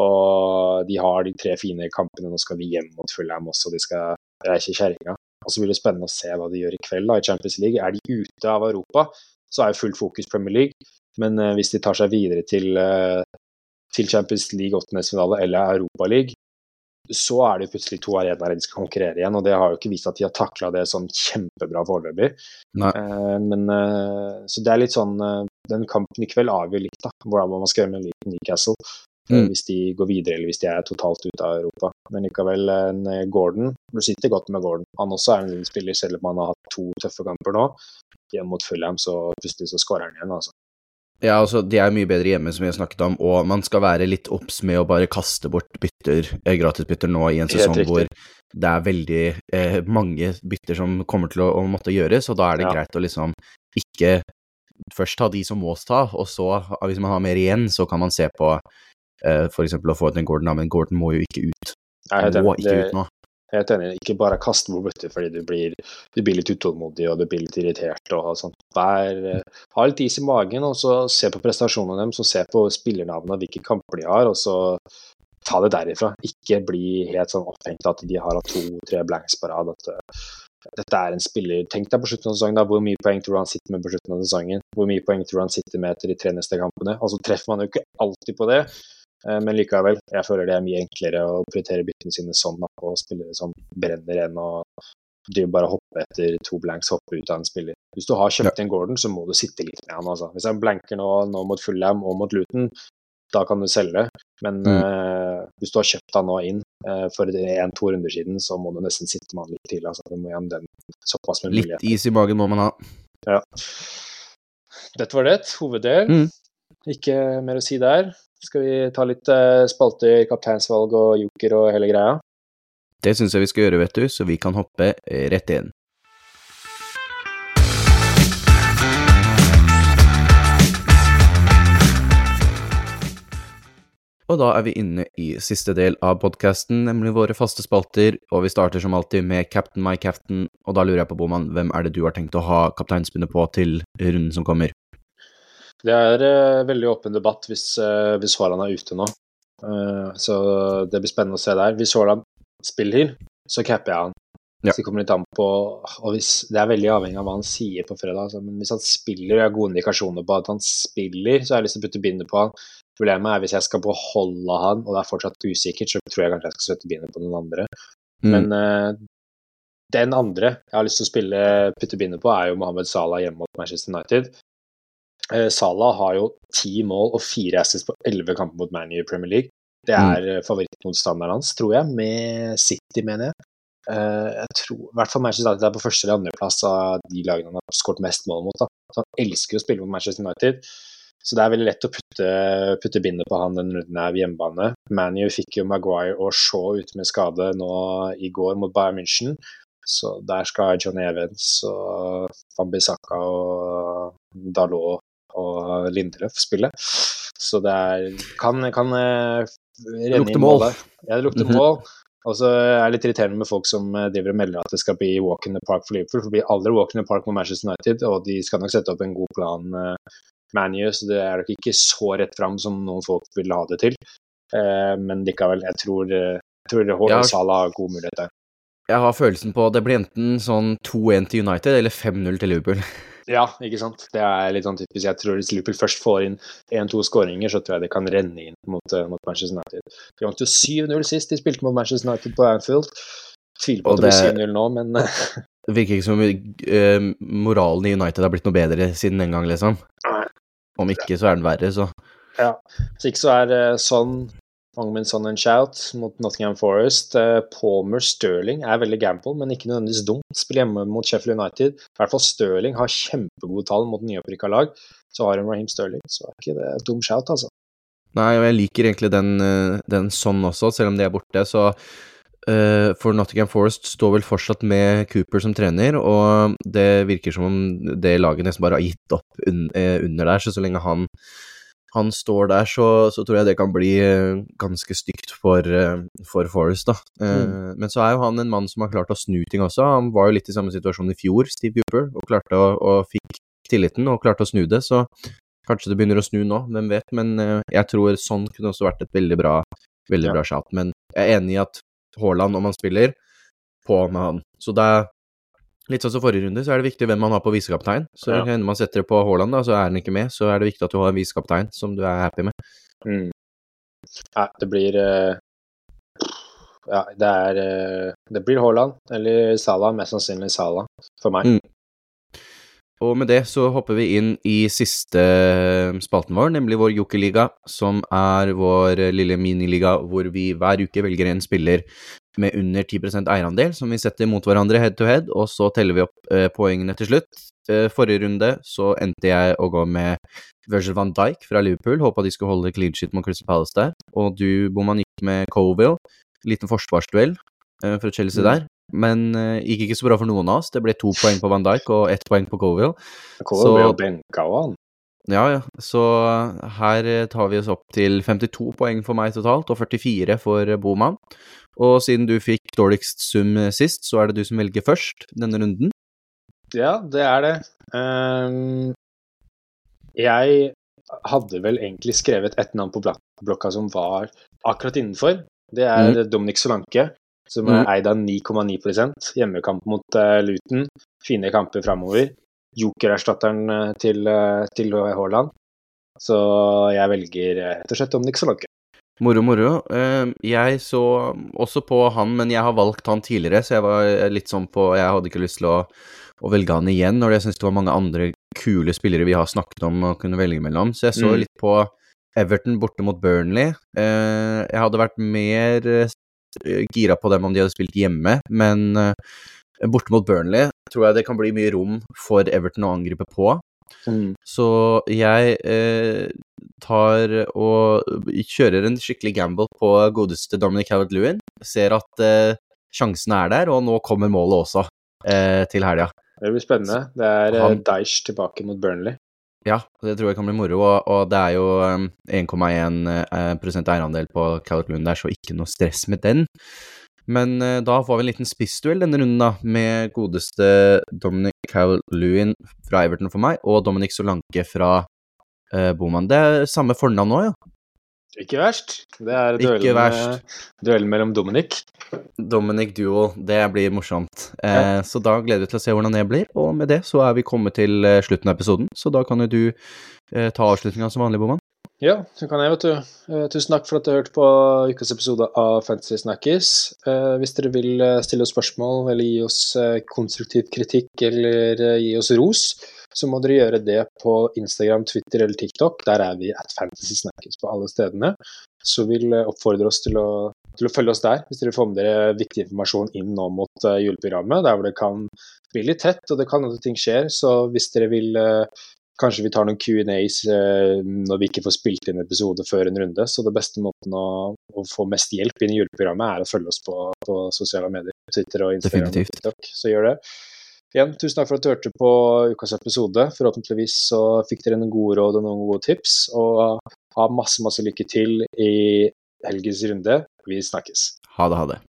Og de har de tre fine kampene. Nå skal de hjem mot Fulham også, de skal reise kjerringa. Og så blir det spennende å se hva de gjør i kveld da, i Champions League. Er de ute av Europa, så er jo fullt fokus Premier League. Men uh, hvis de tar seg videre til, uh, til Champions League, åttendedelsfinale eller Europa League, så er det plutselig to arenaer de skal konkurrere igjen. Og det har jo ikke vist at de har takla det sånn kjempebra foreløpig. Uh, men Så det er litt sånn Den kampen i kveld avgjør litt da, hvordan man skal gjøre med Newcastle. Eh, mm. hvis de går videre eller hvis de er totalt ute av Europa. Men likevel, en eh, Gordon Du sitter godt med Gordon. Han også er en liten spiller, selv om han har hatt to tøffe kamper nå. Hjemme mot Fulham, så plutselig så skårer han igjen, altså. Ja, altså, de er mye bedre hjemme, som vi har snakket om, og man skal være litt obs med å bare kaste bort bytter, eh, gratisbytter nå i en sesong hvor det er veldig eh, mange bytter som kommer til å, å måtte gjøres, og da er det ja. greit å liksom ikke først ta de som må ta, og så, hvis man har mer igjen, så kan man se på eh, f.eks. å få ut en Gordon, men Gordon må jo ikke ut. Han må ikke ut nå. Helt enig. Ikke bare kaste bort fordi du blir, du blir, litt utålmodig og du blir litt irritert. og sånt. Vær, uh, ha litt is i magen, og så se på prestasjonene deres, og se på spillernavnene, hvilke kamper de har, og så ta det derifra. Ikke bli helt sånn opphengt at de har hatt to-tre blanks på rad. At, uh, dette er en spiller Tenk deg på slutten av sesongen, da, hvor mye poeng tror du han sitter med på slutten av sesongen? Hvor mye poeng tror du han sitter med etter de tre neste kampene? Altså Treffer man jo ikke alltid på det. Eh, men likevel, jeg føler det er mye enklere å prioritere byttene sine sånn da, og spillere som brenner enn å bare hoppe etter to blanks, hoppe ut av en spiller. Hvis du har kjøpt inn en Gordon, så må du sitte litt med han. altså. Hvis han blanker nå, nå mot Fullham og mot Luton, da kan du selge. Men mm. uh, hvis du har kjøpt han nå inn uh, for en-to runder siden, så må du nesten sitte med han litt til. altså. Du må igjen den såpass med Litt is i magen må man ha. Ja. Dette var det. Hoveddel. Mm. Ikke mer å si der. Skal vi ta litt uh, spalte, kapteinsvalg og joker og hele greia? Det syns jeg vi skal gjøre, vet du, så vi kan hoppe eh, rett inn. Og da er vi inne i siste del av podkasten, nemlig våre faste spalter, og vi starter som alltid med Captain my captain, og da lurer jeg på, Boman, hvem er det du har tenkt å ha kapteinspinnet på til runden som kommer? Det er uh, veldig åpen debatt hvis, uh, hvis Haaland er ute nå. Uh, så det blir spennende å se der. Hvis Haaland spiller, så capper jeg han. Ja. Så det kommer litt an på og hvis, Det er veldig avhengig av hva han sier på fredag. Altså, men hvis han spiller, og jeg har gode indikasjoner på at han spiller, så har jeg lyst til å putte bindet på han. Problemet er hvis jeg skal beholde han, og det er fortsatt usikkert, så tror jeg kanskje jeg skal sette bindet på noen andre. Mm. Men den andre jeg har lyst til å spille putte bindet på, er jo Mohammed Salah hjemme mot Manchester United. Eh, Salah har jo ti mål og fire assists på elleve kamper mot ManU i Premier League. Det mm. er mm. favorittmotstanderen hans, tror jeg, med City, mener jeg. Uh, jeg tror, i hvert fall Manchester United er på første eller andreplass av de lagene han har skåret mest mål mot. Da. Han elsker å spille mot Manchester United, så det er veldig lett å putte, putte bindet på han den runden her hjemmebane. ManU fikk jo Maguire og Shaw ute med skade nå i går mot Bayern München, så der skal John Evans og Fambisaka og Dalot og Lindeløf spille. Så det er, kan, kan eh, renne inn mål der. Ja, det lukter mm -hmm. mål. Og så er det litt irriterende med folk som eh, driver og melder at det skal bli walk in the park for Liverpool. For det blir aldri walk in the park med Manchester United, og de skal nok sette opp en god plan, uh, ManU, så det er nok ikke så rett fram som noen folk vil ha det til. Men likevel, jeg tror, jeg tror Håvard Sala har god mulighet der. Jeg har følelsen på at det blir enten sånn 2-1 til United eller 5-0 til Liverpool. (laughs) Ja, ikke sant. Det er litt sånn typisk. Jeg tror hvis Liverpool først får inn én-to skåringer, så tror jeg det kan renne inn mot, uh, mot Manchester United. De vant jo 7-0 sist de spilte mot Manchester United på Anfield. Tviler på at det blir 7-0 nå, men (laughs) Det virker ikke som uh, moralen i United har blitt noe bedre siden den gang, liksom. Om ikke, så er den verre, så. Ja. Hvis ikke så er uh, sånn Longman Son and Shout mot Nottingham Forest. Eh, Palmer Sterling er veldig gamble, men ikke nødvendigvis dum. Spiller hjemme mot Sheffield United. I hvert fall Sterling har kjempegode tall mot nyopprykka lag. Så har hun Raheem Sterling, så er ikke det et dum shout, altså. Nei, og jeg liker egentlig den, eh, den sånn også, selv om de er borte. Så uh, for Nottingham Forest står vel fortsatt med Cooper som trener, og det virker som om det laget nesten bare har gitt opp un under der, så så lenge han han står der, så, så, tror jeg det kan bli uh, ganske stygt for, uh, for Forest, da. Uh, mm. Men så er jo han en mann som har klart å snu ting også. Han var jo litt i samme situasjon i fjor, Steve Cooper, og klarte å, og fikk tilliten og klarte å snu det. Så kanskje det begynner å snu nå, hvem vet. Men jeg tror sånn kunne også vært et veldig bra, veldig ja. bra shot. Men jeg er enig i at Haaland, om han spiller, på med han. Så det er Litt sånn som forrige runde, så er det viktig hvem man har på visekaptein. Så ja. hender man setter det på Haaland, da, så er han ikke med. Så er det viktig at du har en visekaptein som du er happy med. Mm. Nei, det blir uh, Ja, det er uh, Det blir Haaland eller Salah. Mest sannsynlig Salah for meg. Mm. Og med det så hopper vi inn i siste eh, spalten vår, nemlig vår Jokerliga, som er vår lille miniliga hvor vi hver uke velger en spiller med under 10% eierandel, som vi setter mot hverandre head to head, og så teller vi opp eh, poengene til slutt. Eh, forrige runde så endte jeg å gå med Virgil van Dijk fra Liverpool, håpa de skulle holde clean shit mot Crystal Palace der, og du, Boman, gikk med Coville, liten forsvarsduell eh, fra Chelsea mm. der. Men uh, gikk ikke så bra for noen av oss. Det ble to poeng på Van Dijk og ett poeng på Coville. Coville ble jo benka av han. Ja, ja. Så her tar vi oss opp til 52 poeng for meg totalt, og 44 for Boman. Og siden du fikk dårligst sum sist, så er det du som velger først denne runden. Ja, det er det. Um, jeg hadde vel egentlig skrevet et navn på blokka som var akkurat innenfor. Det er mm. Dominic Solanke, som er mm. eid av 9,9 Hjemmekamp mot uh, Luton. Fine kamper framover. Jokererstatteren uh, til, uh, til Haaland. Så jeg velger rett og slett Dominic Solanke. Moro, moro. Jeg så også på han, men jeg har valgt han tidligere, så jeg var litt sånn på Jeg hadde ikke lyst til å, å velge han igjen, når jeg syns det var mange andre kule spillere vi har snakket om og kunne velge mellom. Så jeg så mm. litt på Everton borte mot Burnley. Jeg hadde vært mer eh, gira på dem om de hadde spilt hjemme, men eh, borte mot Burnley tror jeg det kan bli mye rom for Everton å angripe på. Mm. Så jeg eh, tar og kjører en skikkelig gamble på godeste Dominic Howard-Lewin. Ser at eh, sjansene er der, og nå kommer målet også eh, til helga. Det blir spennende. Det er eh, Han, Deish tilbake mot Burnley. Ja, det tror jeg kan bli moro, og, og det er jo 1,1 eh, eierandel på Calvert Lund der, så ikke noe stress med den. Men uh, da får vi en liten spissduell denne runden, da, med godeste Dominic Calvert-Lewin fra Everton for meg, og Dominic Solanke fra uh, Boman. Det er samme fornavn nå, ja? Ikke verst. Det er duellen, duellen mellom Dominic. Dominic Duo, det blir morsomt. Eh, ja. Så da gleder vi til å se hvordan det blir. Og med det så er vi kommet til slutten av episoden, så da kan jo du eh, ta avslutninga som vanlig, Boman. Ja, det kan jeg, vet du. Eh, tusen takk for at du hørte på ukas episode av Fantasy Snackies. Eh, hvis dere vil eh, stille oss spørsmål eller gi oss konstruktiv kritikk eller gi oss ros, så må dere gjøre det på Instagram, Twitter eller TikTok. Der er vi at Fantasy Snackies på alle stedene. Så vil oppfordre oss til å, til å følge oss der, hvis dere får med dere viktig informasjon inn nå mot juleprogrammet, der hvor det kan bli litt tett, og det kan hende ting skjer. Så hvis dere vil Kanskje vi tar noen Q&As eh, når vi ikke får spilt inn episode før en runde. Så det beste måten å, å få mest hjelp inn i juleprogrammet, er å følge oss på, på sosiale medier. Twitter og Instagram Definitivt. og TikTok. Så gjør det. Igjen, tusen takk for at du hørte på ukas episode. Forhåpentligvis så fikk dere noen gode råd og noen gode tips. Og ha masse, masse lykke til i helgens runde. Vi snakkes. Ha det, ha det.